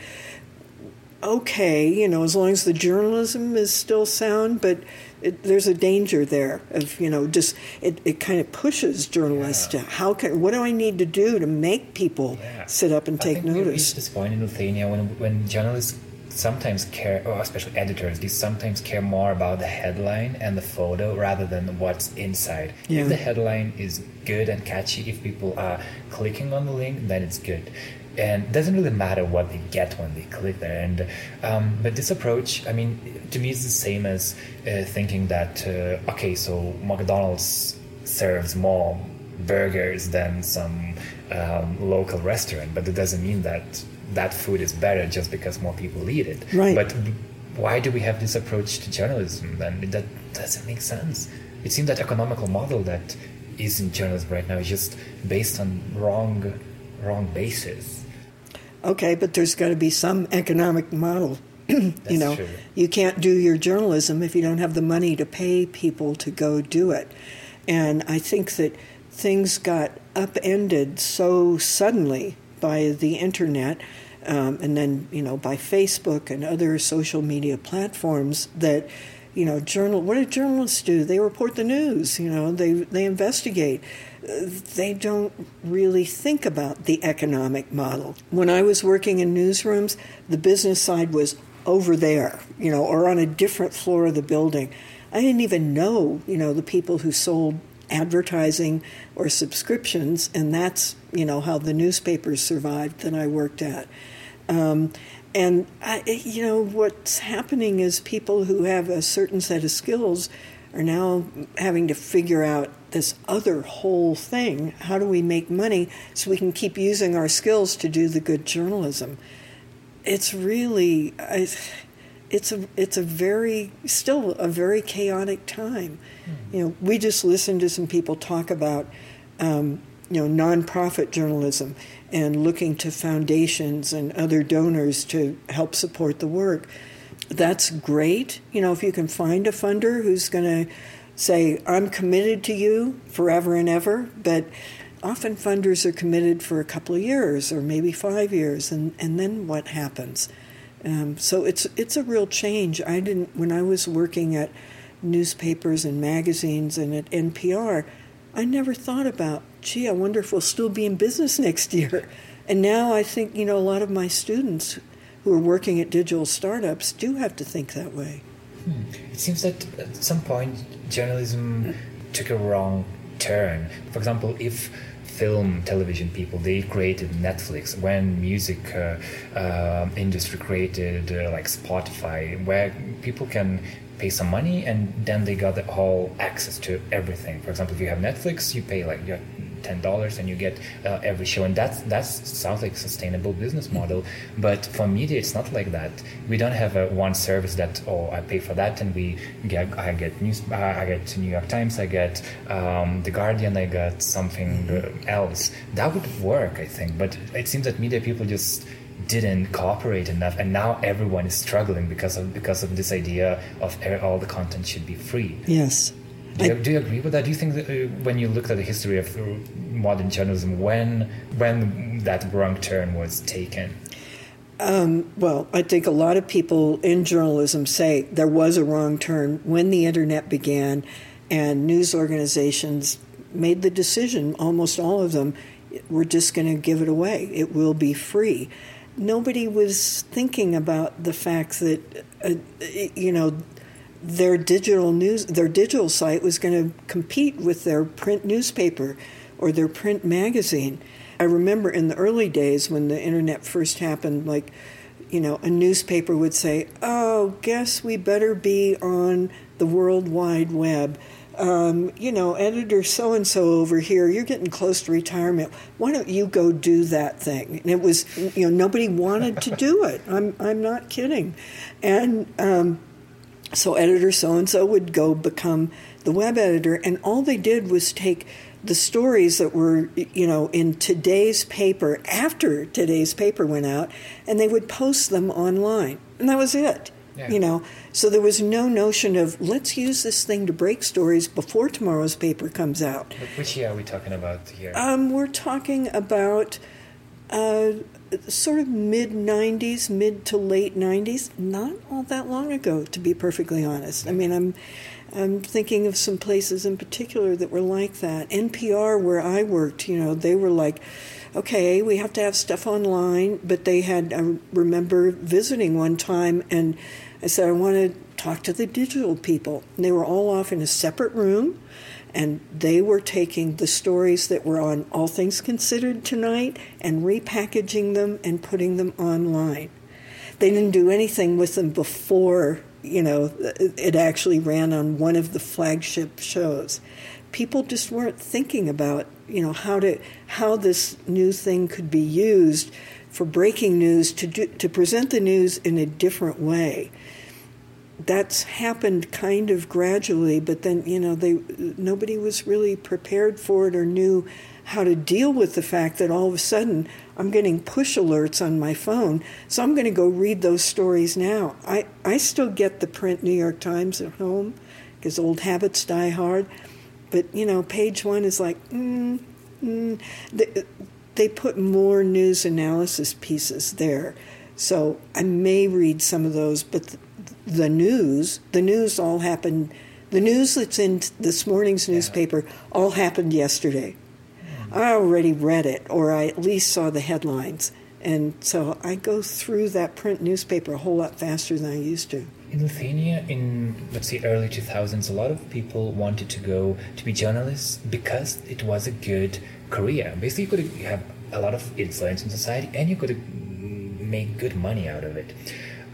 [SPEAKER 2] okay, you know, as long as the journalism is still sound, but it, there's a danger there of, you know, just it, it kind of pushes journalists yeah. to how can, what do I need to do to make people yeah. sit up and take
[SPEAKER 1] I think
[SPEAKER 2] notice?
[SPEAKER 1] We reached this point in Lithuania when, when journalists sometimes care, or especially editors, they sometimes care more about the headline and the photo rather than what's inside. Yeah. If the headline is good and catchy, if people are clicking on the link, then it's good and it doesn't really matter what they get when they click there and um, but this approach i mean to me it's the same as uh, thinking that uh, okay so mcdonald's serves more burgers than some um, local restaurant but it doesn't mean that that food is better just because more people eat it
[SPEAKER 2] right
[SPEAKER 1] but why do we have this approach to journalism then that doesn't make sense it seems that economical model that is in journalism right now is just based on wrong wrong basis
[SPEAKER 2] Okay, but there's got to be some economic model. you know, true. you can't do your journalism if you don't have the money to pay people to go do it. And I think that things got upended so suddenly by the internet um, and then, you know, by Facebook and other social media platforms that you know, journal. What do journalists do? They report the news. You know, they they investigate they don't really think about the economic model. When I was working in newsrooms, the business side was over there, you know, or on a different floor of the building. I didn't even know, you know, the people who sold advertising or subscriptions, and that's, you know, how the newspapers survived that I worked at. Um, and I, you know what's happening is people who have a certain set of skills are now having to figure out this other whole thing. How do we make money so we can keep using our skills to do the good journalism? It's really, it's a it's a very still a very chaotic time. Mm-hmm. You know, we just listened to some people talk about. Um, you know, nonprofit journalism and looking to foundations and other donors to help support the work. That's great. You know, if you can find a funder who's going to say, I'm committed to you forever and ever, but often funders are committed for a couple of years or maybe five years, and, and then what happens? Um, so it's it's a real change. I didn't when I was working at newspapers and magazines and at NPR, I never thought about gee, I wonder if we'll still be in business next year. And now I think, you know, a lot of my students who are working at digital startups do have to think that way.
[SPEAKER 1] Hmm. It seems that at some point journalism took a wrong turn. For example, if film television people they created netflix. When music uh, uh, industry created uh, like spotify where people can pay some money and then they got the whole access to everything. For example if you have netflix you pay like ten dollars and you get uh, every show, and that's that sounds like a sustainable business model. But for media, it's not like that. We don't have a one service that oh I pay for that and we get I get news uh, I get New York Times, I get um, the Guardian, I get something else. That would work, I think. But it seems that media people just didn't cooperate enough and now everyone is struggling because of because of this idea of all the content should be free
[SPEAKER 2] yes
[SPEAKER 1] do you, do you, agree with that? Do you think that uh, when you looked at the history of uh, modern journalism, when when that wrong turn was taken?
[SPEAKER 2] Um, well, I think a lot of people in journalism say there was a wrong turn when the internet began, and news organizations made the decision. Almost all of them, we're just going to give it away. It will be free. Nobody was thinking about the fact that, uh, you know, their digital news their digital site was going to compete with their print newspaper or their print magazine. I remember in the early days when the internet first happened like you know a newspaper would say, "Oh, guess we better be on the World Wide Web." Um, you know, editor so and so over here, you're getting close to retirement. Why don't you go do that thing? And it was, you know, nobody wanted to do it. I'm, I'm not kidding. And um, so editor so and so would go become the web editor, and all they did was take the stories that were, you know, in today's paper after today's paper went out, and they would post them online, and that was it. Yeah. You know, so there was no notion of let's use this thing to break stories before tomorrow's paper comes out.
[SPEAKER 1] Which year are we talking about here?
[SPEAKER 2] Um, we're talking about uh, sort of mid 90s, mid to late 90s, not all that long ago, to be perfectly honest. I mean, I'm. I'm thinking of some places in particular that were like that. NPR, where I worked, you know, they were like, okay, we have to have stuff online, but they had, I remember visiting one time and I said, I want to talk to the digital people. And they were all off in a separate room and they were taking the stories that were on All Things Considered tonight and repackaging them and putting them online. They didn't do anything with them before, you know, it actually ran on one of the flagship shows. People just weren't thinking about, you know, how to how this new thing could be used for breaking news to do, to present the news in a different way that's happened kind of gradually, but then you know they nobody was really prepared for it or knew how to deal with the fact that all of a sudden I'm getting push alerts on my phone, so I'm going to go read those stories now. I I still get the print New York Times at home because old habits die hard, but you know page one is like mm, mm, they, they put more news analysis pieces there. So I may read some of those, but the news, the news all happened, the news that's in this morning's newspaper all happened yesterday. Mm. I already read it, or I at least saw the headlines. And so I go through that print newspaper a whole lot faster than I used to.
[SPEAKER 1] In Lithuania, in let's say early 2000s, a lot of people wanted to go to be journalists because it was a good career. Basically, you could have a lot of influence in society and you could make good money out of it.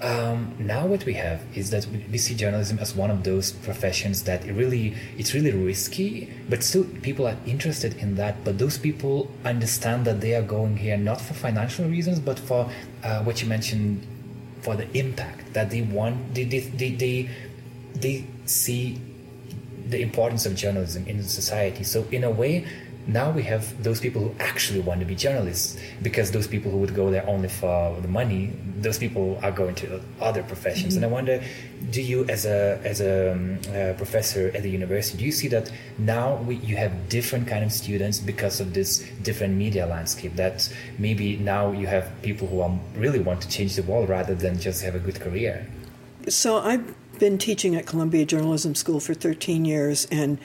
[SPEAKER 1] Um, now what we have is that we see journalism as one of those professions that it really it's really risky, but still people are interested in that. But those people understand that they are going here not for financial reasons, but for uh, what you mentioned, for the impact that they want. They they they, they, they see the importance of journalism in society. So in a way, now we have those people who actually want to be journalists because those people who would go there only for the money those people are going to other professions mm-hmm. and i wonder do you as a as a, um, a, professor at the university do you see that now we, you have different kind of students because of this different media landscape that maybe now you have people who are, really want to change the world rather than just have a good career
[SPEAKER 2] so i've been teaching at columbia journalism school for 13 years and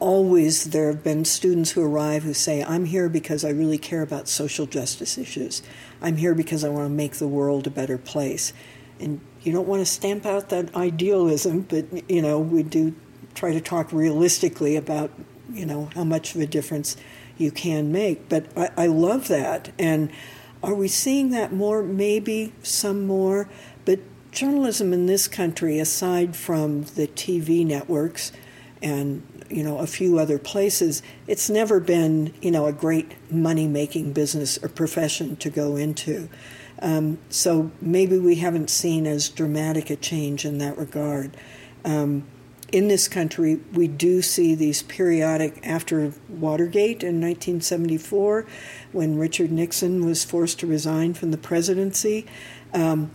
[SPEAKER 2] always there have been students who arrive who say, I'm here because I really care about social justice issues. I'm here because I want to make the world a better place. And you don't want to stamp out that idealism, but you know, we do try to talk realistically about, you know, how much of a difference you can make. But I, I love that. And are we seeing that more? Maybe some more. But journalism in this country, aside from the TV networks and you know a few other places, it's never been you know a great money making business or profession to go into. Um, so maybe we haven't seen as dramatic a change in that regard. Um, in this country, we do see these periodic, after Watergate in 1974, when Richard Nixon was forced to resign from the presidency. Um,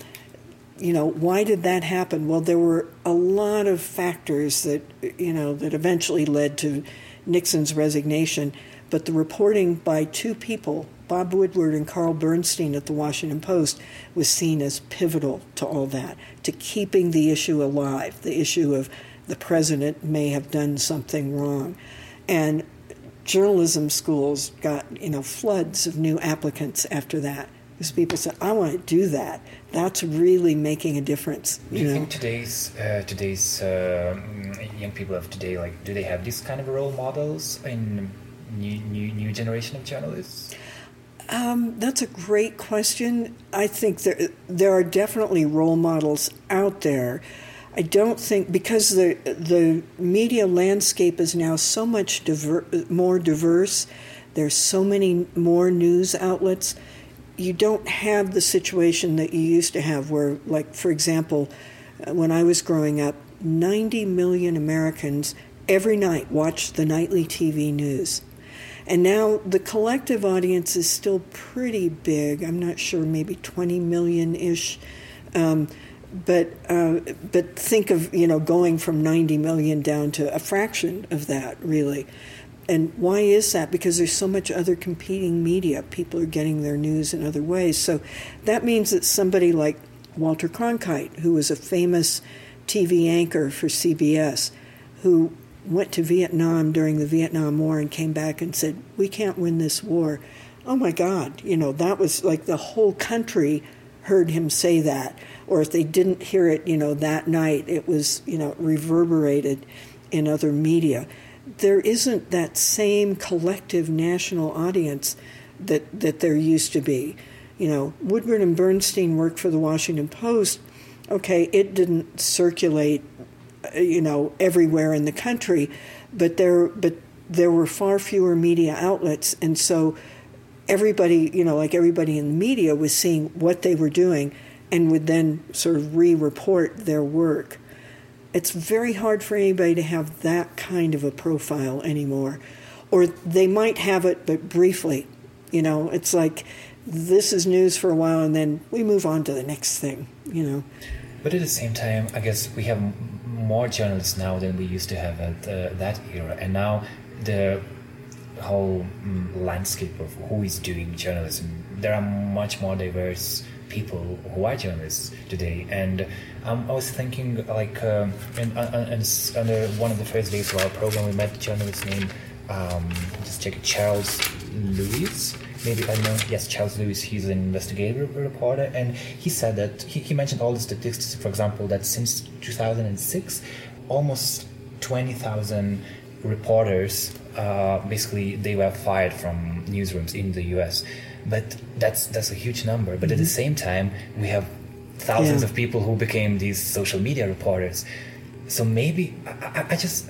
[SPEAKER 2] you know, why did that happen? Well, there were a lot of factors that, you know, that eventually led to Nixon's resignation. But the reporting by two people, Bob Woodward and Carl Bernstein at the Washington Post, was seen as pivotal to all that, to keeping the issue alive, the issue of the president may have done something wrong. And journalism schools got, you know, floods of new applicants after that because people said, "I want to do that." That's really making a difference.
[SPEAKER 1] You do you know? think today's uh, today's uh, young people of today, like, do they have these kind of role models in new new, new generation of journalists?
[SPEAKER 2] Um, that's a great question. I think there there are definitely role models out there. I don't think because the the media landscape is now so much diver, more diverse. There's so many more news outlets you don't have the situation that you used to have, where, like, for example, uh, when I was growing up, 90 million Americans every night watched the nightly TV news. And now the collective audience is still pretty big. I'm not sure, maybe 20 million ish. Um, but uh, but think of you know going from 90 million down to a fraction of that really. And why is that? Because there's so much other competing media. People are getting their news in other ways. So that means that somebody like Walter Cronkite, who was a famous TV anchor for CBS, who went to Vietnam during the Vietnam War and came back and said, We can't win this war. Oh my God, you know, that was like the whole country heard him say that. Or if they didn't hear it, you know, that night, it was, you know, reverberated in other media there isn't that same collective national audience that, that there used to be. You know, Woodward and Bernstein worked for the Washington Post. Okay, it didn't circulate, uh, you know, everywhere in the country, but there, but there were far fewer media outlets, and so everybody, you know, like everybody in the media was seeing what they were doing and would then sort of re-report their work it's very hard for anybody to have that kind of a profile anymore. Or they might have it, but briefly. You know, it's like this is news for a while and then we move on to the next thing, you know.
[SPEAKER 1] But at the same time, I guess we have more journalists now than we used to have at uh, that era. And now the whole um, landscape of who is doing journalism, there are much more diverse people who are journalists today. And um, I was thinking, like, um, uh, under one of the first days of our program, we met a journalist named, um, just check it, Charles Lewis. Maybe I know. Yes, Charles Lewis. He's an investigative reporter, and he said that he, he mentioned all the statistics. For example, that since 2006, almost 20,000 reporters uh, basically they were fired from newsrooms in the U.S. But that's that's a huge number. But mm-hmm. at the mm-hmm. same time, we have thousands yeah. of people who became these social media reporters. So maybe I, I just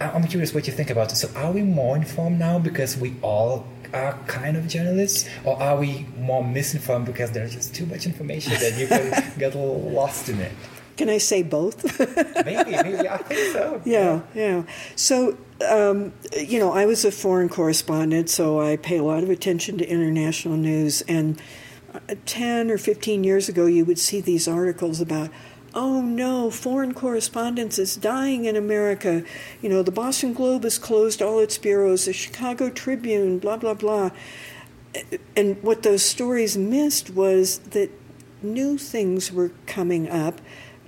[SPEAKER 1] I'm curious what you think about it. So are we more informed now because we all are kind of journalists, or are we more misinformed because there's just too much information that you can get lost in it?
[SPEAKER 2] Can I say both?
[SPEAKER 1] maybe, maybe I think so.
[SPEAKER 2] Yeah, yeah. So, um, you know, I was a foreign correspondent, so I pay a lot of attention to international news. And uh, 10 or 15 years ago, you would see these articles about, oh no, foreign correspondence is dying in America. You know, the Boston Globe has closed all its bureaus, the Chicago Tribune, blah, blah, blah. And what those stories missed was that new things were coming up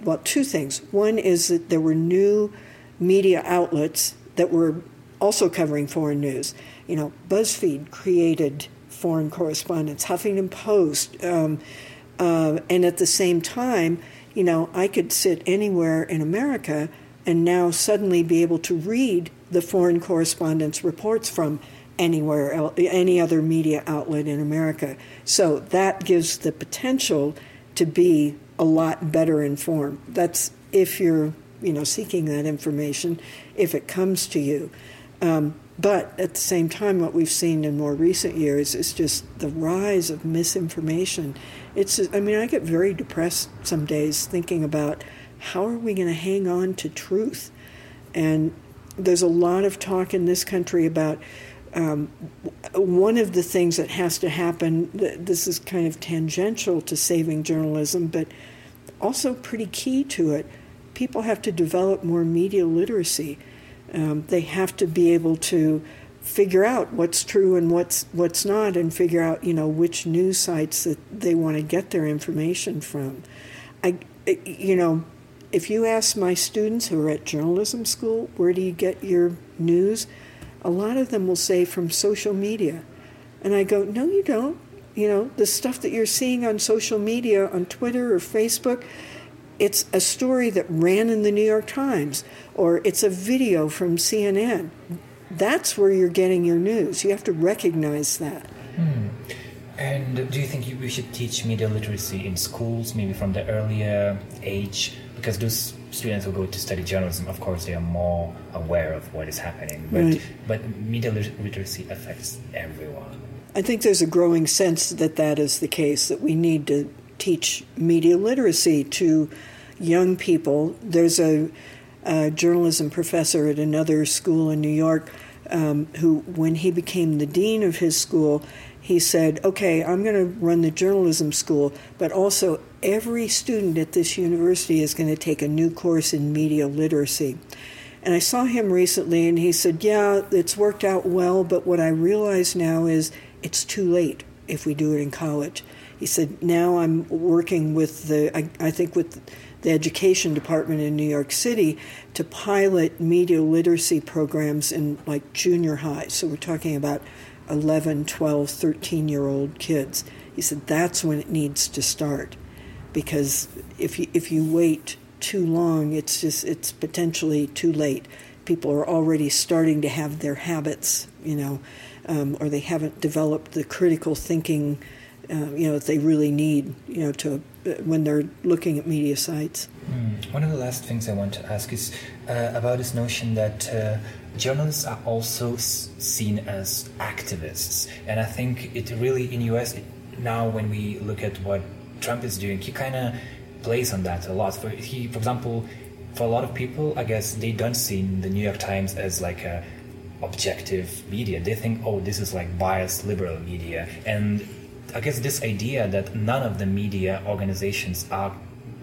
[SPEAKER 2] well, two things. One is that there were new media outlets that were also covering foreign news. You know, BuzzFeed created foreign correspondents, Huffington Post, um, uh, and at the same time, you know, I could sit anywhere in America and now suddenly be able to read the foreign correspondents' reports from anywhere any other media outlet in America. So that gives the potential to be a lot better informed. That's if you're, you know, seeking that information, if it comes to you. Um, but at the same time, what we've seen in more recent years is just the rise of misinformation. It's, I mean, I get very depressed some days thinking about how are we going to hang on to truth? And there's a lot of talk in this country about um, one of the things that has to happen, this is kind of tangential to saving journalism, but also pretty key to it. People have to develop more media literacy. Um, they have to be able to figure out what's true and what's what's not, and figure out you know which news sites that they want to get their information from. I, you know, if you ask my students who are at journalism school, where do you get your news? a lot of them will say from social media. And I go, no, you don't. You know, the stuff that you're seeing on social media, on Twitter or Facebook, it's a story that ran in the New York Times or it's a video from CNN. That's where you're getting your news. You have to recognize that.
[SPEAKER 1] Hmm. And do you think we should teach media literacy in schools, maybe from the earlier age? Because those students who go to study journalism, of course, they are more aware of what is happening. But, right. but media literacy affects everyone.
[SPEAKER 2] I think there's a growing sense that that is the case, that we need to teach media literacy to young people. There's a, a journalism professor at another school in New York um, who, when he became the dean of his school, he said, Okay, I'm going to run the journalism school, but also every student at this university is going to take a new course in media literacy. And I saw him recently and he said, Yeah, it's worked out well, but what I realize now is it's too late if we do it in college. He said, Now I'm working with the, I, I think, with the education department in New York City to pilot media literacy programs in like junior high. So we're talking about 11, 12, 13 year old kids. He said that's when it needs to start because if you, if you wait too long, it's just it's potentially too late. People are already starting to have their habits, you know, um, or they haven't developed the critical thinking, uh, you know, they really need, you know, to uh, when they're looking at media sites.
[SPEAKER 1] Mm. One of the last things I want to ask is uh, about this notion that uh, journalists are also seen as activists, and I think it really in US it, now when we look at what Trump is doing, he kind of plays on that a lot. For he, for example, for a lot of people, I guess they don't see the New York Times as like a objective media. They think, oh, this is like biased liberal media, and I guess this idea that none of the media organizations are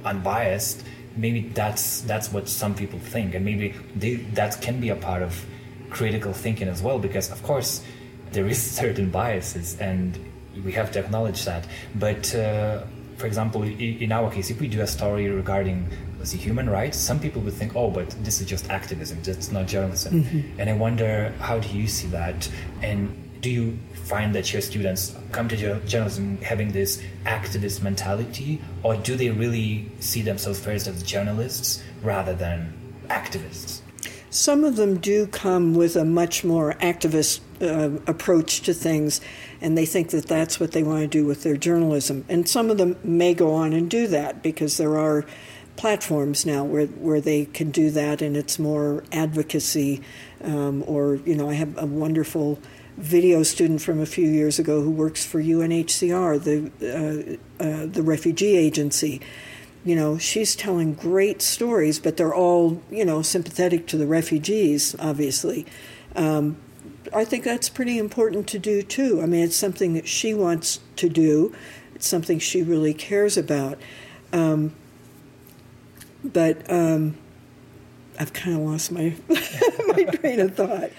[SPEAKER 1] unbiased maybe that's that's what some people think, and maybe they, that can be a part of critical thinking as well. Because of course there is certain biases, and we have to acknowledge that. But uh, for example, in our case, if we do a story regarding see, human rights, some people would think, oh, but this is just activism, that's not journalism. Mm-hmm. And I wonder, how do you see that? And do you find that your students come to journalism having this activist mentality, or do they really see themselves first as journalists rather than activists?
[SPEAKER 2] Some of them do come with a much more activist uh, approach to things, and they think that that's what they want to do with their journalism. And some of them may go on and do that because there are platforms now where, where they can do that, and it's more advocacy. Um, or, you know, I have a wonderful video student from a few years ago who works for UNHCR, the uh, uh, the refugee agency. You know, she's telling great stories, but they're all you know sympathetic to the refugees, obviously. Um, I think that's pretty important to do too. I mean, it's something that she wants to do. It's something she really cares about. Um, but um, I've kind of lost my my train of thought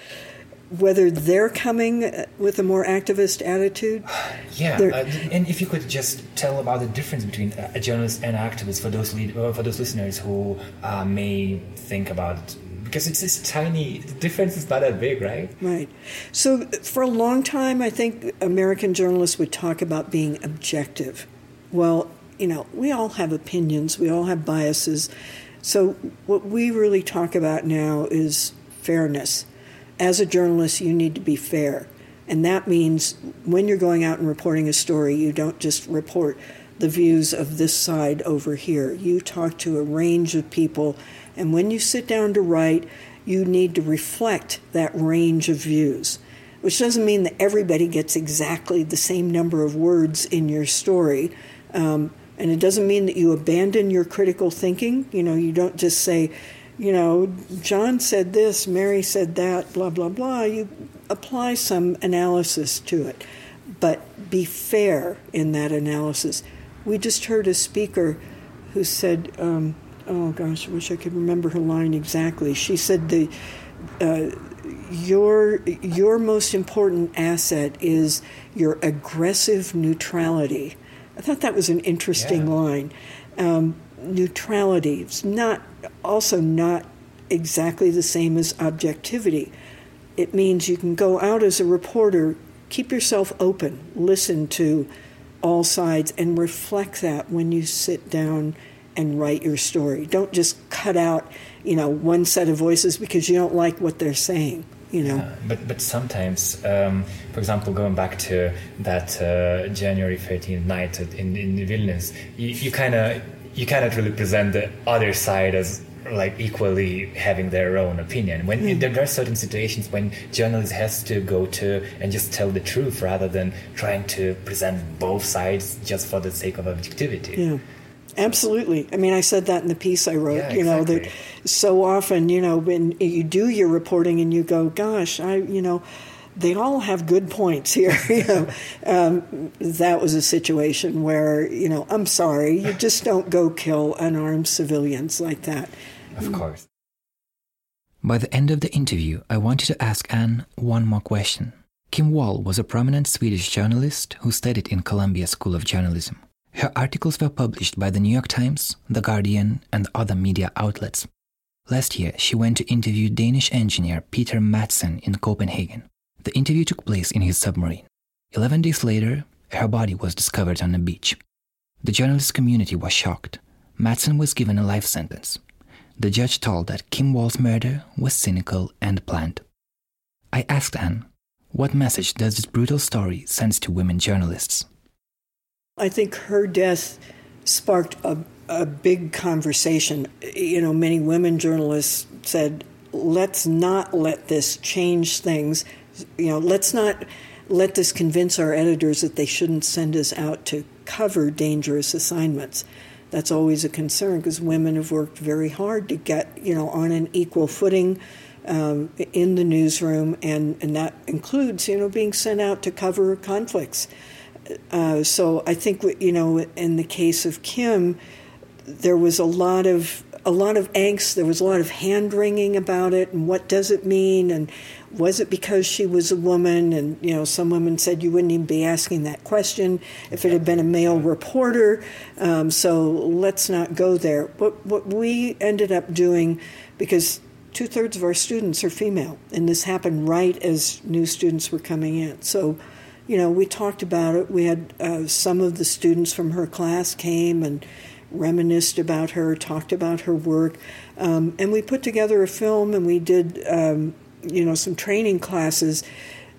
[SPEAKER 2] whether they're coming with a more activist attitude.
[SPEAKER 1] Yeah, uh, and if you could just tell about the difference between a journalist and an activist for those lead, uh, for those listeners who uh, may think about because it's this tiny the difference is not that big, right?
[SPEAKER 2] Right. So for a long time, I think American journalists would talk about being objective. Well, you know, we all have opinions, we all have biases. So what we really talk about now is fairness as a journalist, you need to be fair. And that means when you're going out and reporting a story, you don't just report the views of this side over here. You talk to a range of people, and when you sit down to write, you need to reflect that range of views, which doesn't mean that everybody gets exactly the same number of words in your story. Um, and it doesn't mean that you abandon your critical thinking. You know, you don't just say, you know, John said this, Mary said that, blah, blah, blah. You apply some analysis to it, but be fair in that analysis. We just heard a speaker who said, um, oh gosh, I wish I could remember her line exactly. She said, the, uh, your, your most important asset is your aggressive neutrality. I thought that was an interesting yeah. line. Um, neutrality. It's not also not exactly the same as objectivity. It means you can go out as a reporter, keep yourself open, listen to all sides, and reflect that when you sit down and write your story. Don't just cut out, you know, one set of voices because you don't like what they're saying. You know.
[SPEAKER 1] But but sometimes, um, for example, going back to that uh, January 13th night in in Vilnius, you, you kind of you cannot really present the other side as like equally having their own opinion. When mm. there are certain situations when journalists has to go to and just tell the truth rather than trying to present both sides just for the sake of objectivity.
[SPEAKER 2] Yeah. Absolutely. I mean i said that in the piece i wrote yeah, you know that so often you know when you do your reporting and you go gosh i you know they all have good points here. you know, um, that was a situation where you know, I'm sorry, you just don't go kill unarmed civilians like that.
[SPEAKER 1] Of course.
[SPEAKER 3] By the end of the interview, I wanted to ask Anne one more question. Kim Wall was a prominent Swedish journalist who studied in Columbia School of Journalism. Her articles were published by the New York Times, The Guardian, and other media outlets. Last year, she went to interview Danish engineer Peter Madsen in Copenhagen. The interview took place in his submarine. Eleven days later, her body was discovered on the beach. The journalist community was shocked. Madsen was given a life sentence. The judge told that Kim Wall's murder was cynical and planned. I asked Anne, what message does this brutal story send to women journalists?
[SPEAKER 2] I think her death sparked a, a big conversation. You know, many women journalists said, let's not let this change things you know, let's not let this convince our editors that they shouldn't send us out to cover dangerous assignments. That's always a concern because women have worked very hard to get, you know, on an equal footing um, in the newsroom, and, and that includes, you know, being sent out to cover conflicts. Uh, so I think, you know, in the case of Kim, there was a lot of a lot of angst. There was a lot of hand wringing about it, and what does it mean, and was it because she was a woman? And, you know, some women said you wouldn't even be asking that question if it had been a male reporter. Um, so let's not go there. What, what we ended up doing, because two thirds of our students are female, and this happened right as new students were coming in. So, you know, we talked about it. We had uh, some of the students from her class came and reminisced about her, talked about her work, um, and we put together a film and we did, um, you know, some training classes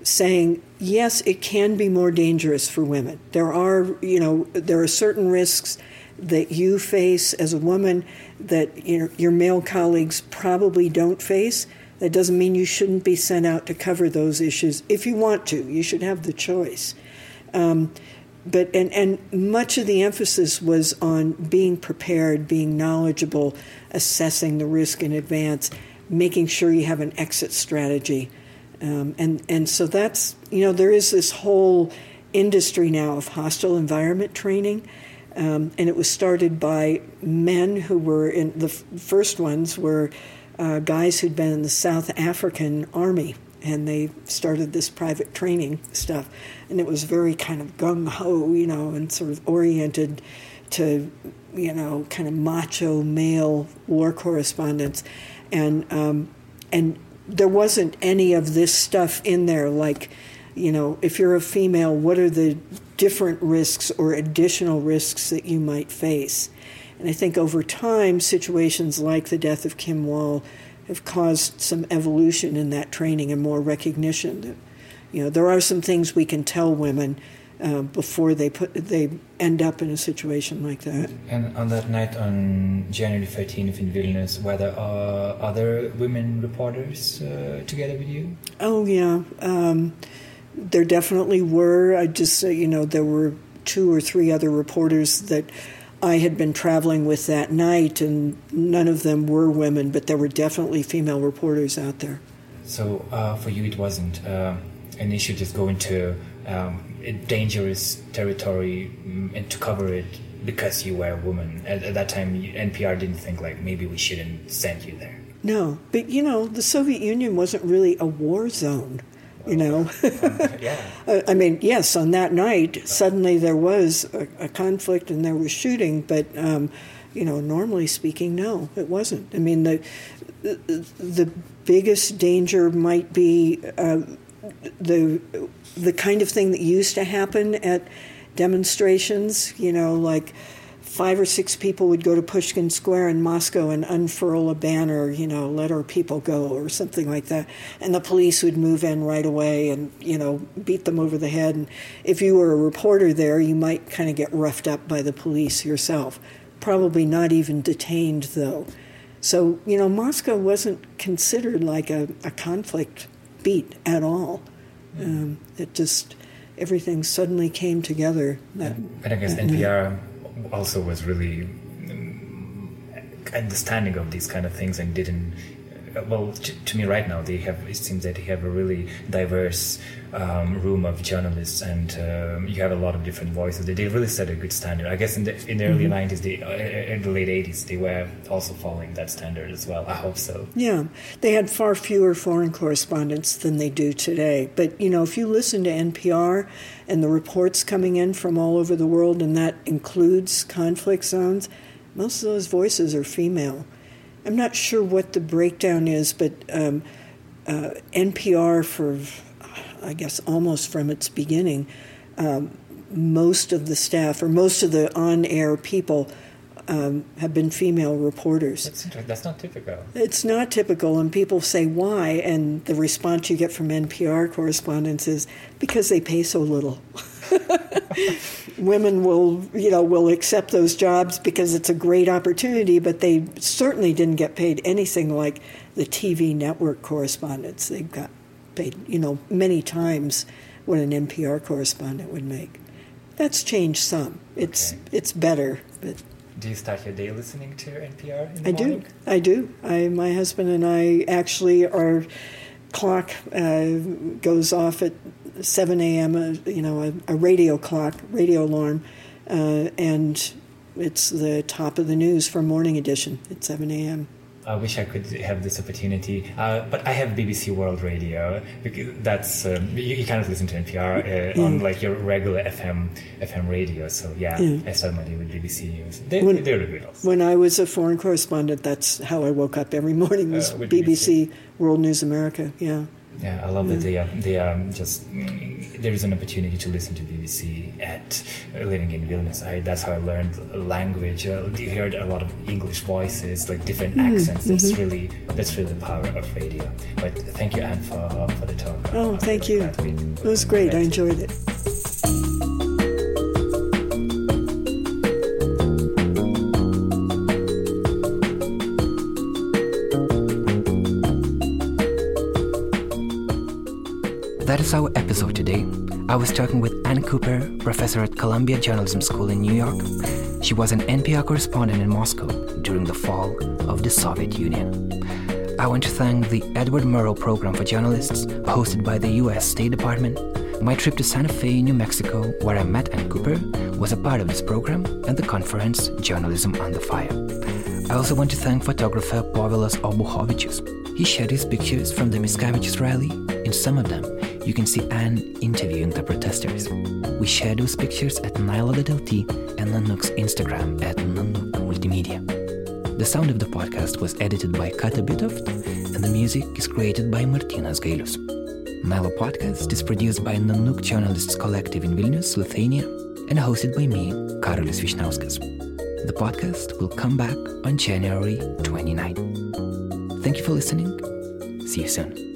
[SPEAKER 2] saying yes, it can be more dangerous for women. There are, you know, there are certain risks that you face as a woman that you know, your male colleagues probably don't face. That doesn't mean you shouldn't be sent out to cover those issues if you want to. You should have the choice. Um, but and and much of the emphasis was on being prepared, being knowledgeable, assessing the risk in advance, making sure you have an exit strategy, um, and and so that's you know there is this whole industry now of hostile environment training. Um, and it was started by men who were in the f- first ones were uh, guys who'd been in the South African army, and they started this private training stuff, and it was very kind of gung ho, you know, and sort of oriented to, you know, kind of macho male war correspondents, and um, and there wasn't any of this stuff in there like you know, if you're a female, what are the different risks or additional risks that you might face? And I think over time, situations like the death of Kim Wall have caused some evolution in that training and more recognition. That, you know, there are some things we can tell women uh, before they put they end up in a situation like that.
[SPEAKER 1] And on that night on January 13th in Vilnius, were there uh, other women reporters uh, together with you?
[SPEAKER 2] Oh yeah. Um, there definitely were. I just, say, you know, there were two or three other reporters that I had been traveling with that night, and none of them were women, but there were definitely female reporters out there.
[SPEAKER 1] So uh, for you, it wasn't uh, an issue just going to um, dangerous territory mm, and to cover it because you were a woman. At, at that time, NPR didn't think like maybe we shouldn't send you there.
[SPEAKER 2] No, but you know, the Soviet Union wasn't really a war zone you know.
[SPEAKER 1] yeah.
[SPEAKER 2] I mean, yes, on that night, suddenly there was a, a conflict and there was shooting, but, um, you know, normally speaking, no, it wasn't. I mean, the, the biggest danger might be uh, the, the kind of thing that used to happen at demonstrations, you know, like five or six people would go to Pushkin Square in Moscow and unfurl a banner, you know, let our people go or something like that. And the police would move in right away and, you know, beat them over the head. And if you were a reporter there, you might kind of get roughed up by the police yourself. Probably not even detained, though. So, you know, Moscow wasn't considered like a, a conflict beat at all. Um, it just, everything suddenly came together.
[SPEAKER 1] That, but I guess NPR also was really um, understanding of these kind of things and didn't well to, to, me right now they have it seems that they have a really diverse um, room of journalists and um, you have a lot of different voices. They, they really set a good standard. I guess in the in the early mm-hmm. 90s they, uh, in the late 80s they were also following that standard as well. I hope so.
[SPEAKER 2] Yeah. They had far fewer foreign correspondents than they do today. But you know if you listen to npr and the reports coming in from all over the world and that includes conflict zones most of those voices are female I'm not sure what the breakdown is, but um, uh, NPR, for I guess almost from its beginning, um, most of the staff or most of the on air people um, have been female reporters.
[SPEAKER 1] That's, that's, not typical.
[SPEAKER 2] It's not typical, and people say why, and the response you get from NPR correspondents is because they pay so little. women will, you know, will accept those jobs because it's a great opportunity, but they certainly didn't get paid anything like the TV network correspondents. They got paid, you know, many times what an NPR correspondent would make. That's changed some. It's okay. it's better, but.
[SPEAKER 1] Do you start your day listening to NPR?
[SPEAKER 2] I
[SPEAKER 1] morning?
[SPEAKER 2] do. I do. I, my husband and I actually our clock uh, goes off at 7 a.m. A, you know, a, a, radio clock, radio alarm, uh, and it's the top of the news for morning edition at 7 a.m.
[SPEAKER 4] I wish I could have this opportunity. Uh, but I have BBC World Radio. Because that's um, you, you cannot listen to NPR uh, on like your regular FM FM radio. So yeah, I started my day with BBC News. They,
[SPEAKER 2] When-
[SPEAKER 4] they're the good also.
[SPEAKER 2] When I was a foreign correspondent, that's how I woke up every morning was
[SPEAKER 4] Uh, with
[SPEAKER 2] BBC World News America. Yeah.
[SPEAKER 4] Yeah, I love that they, uh, they um, just there is an opportunity to listen to BBC at living in Vilnius. I, that's how I learned language. Uh, you heard a lot of English voices, like different
[SPEAKER 2] Mm-hmm.
[SPEAKER 4] accents. That's really that's really the power of radio. But thank you, Anne, for for the talk.
[SPEAKER 2] Oh, thank you. It was great. I enjoyed it.
[SPEAKER 1] Is our episode today. I was talking with Anne Cooper, professor at Columbia Journalism School in New York. She was an NPR correspondent in Moscow during the fall of the Soviet Union. I want to thank the Edward Murrow Program for Journalists, hosted by the US State Department. My trip to Santa Fe, New Mexico, where I met Anne Cooper, was a part of this program and the conference Journalism Under Fire. I also want to thank photographer Povilas Obuchovičius. He shared his pictures from the Miscavige rally. In some of them, you can see Anne interviewing the protesters. We share those pictures at Nilo.lt and Nanook's Instagram at Nanook Multimedia. The sound of the podcast was edited by Kata Bitoft, and the music is created by Martinas Gailius. Nilo Podcast is produced by Nanook Journalists Collective in Vilnius, Lithuania, and hosted by me, Karolis Vyšniauskas. The podcast will come back on January 29. Thank you for listening. See you soon.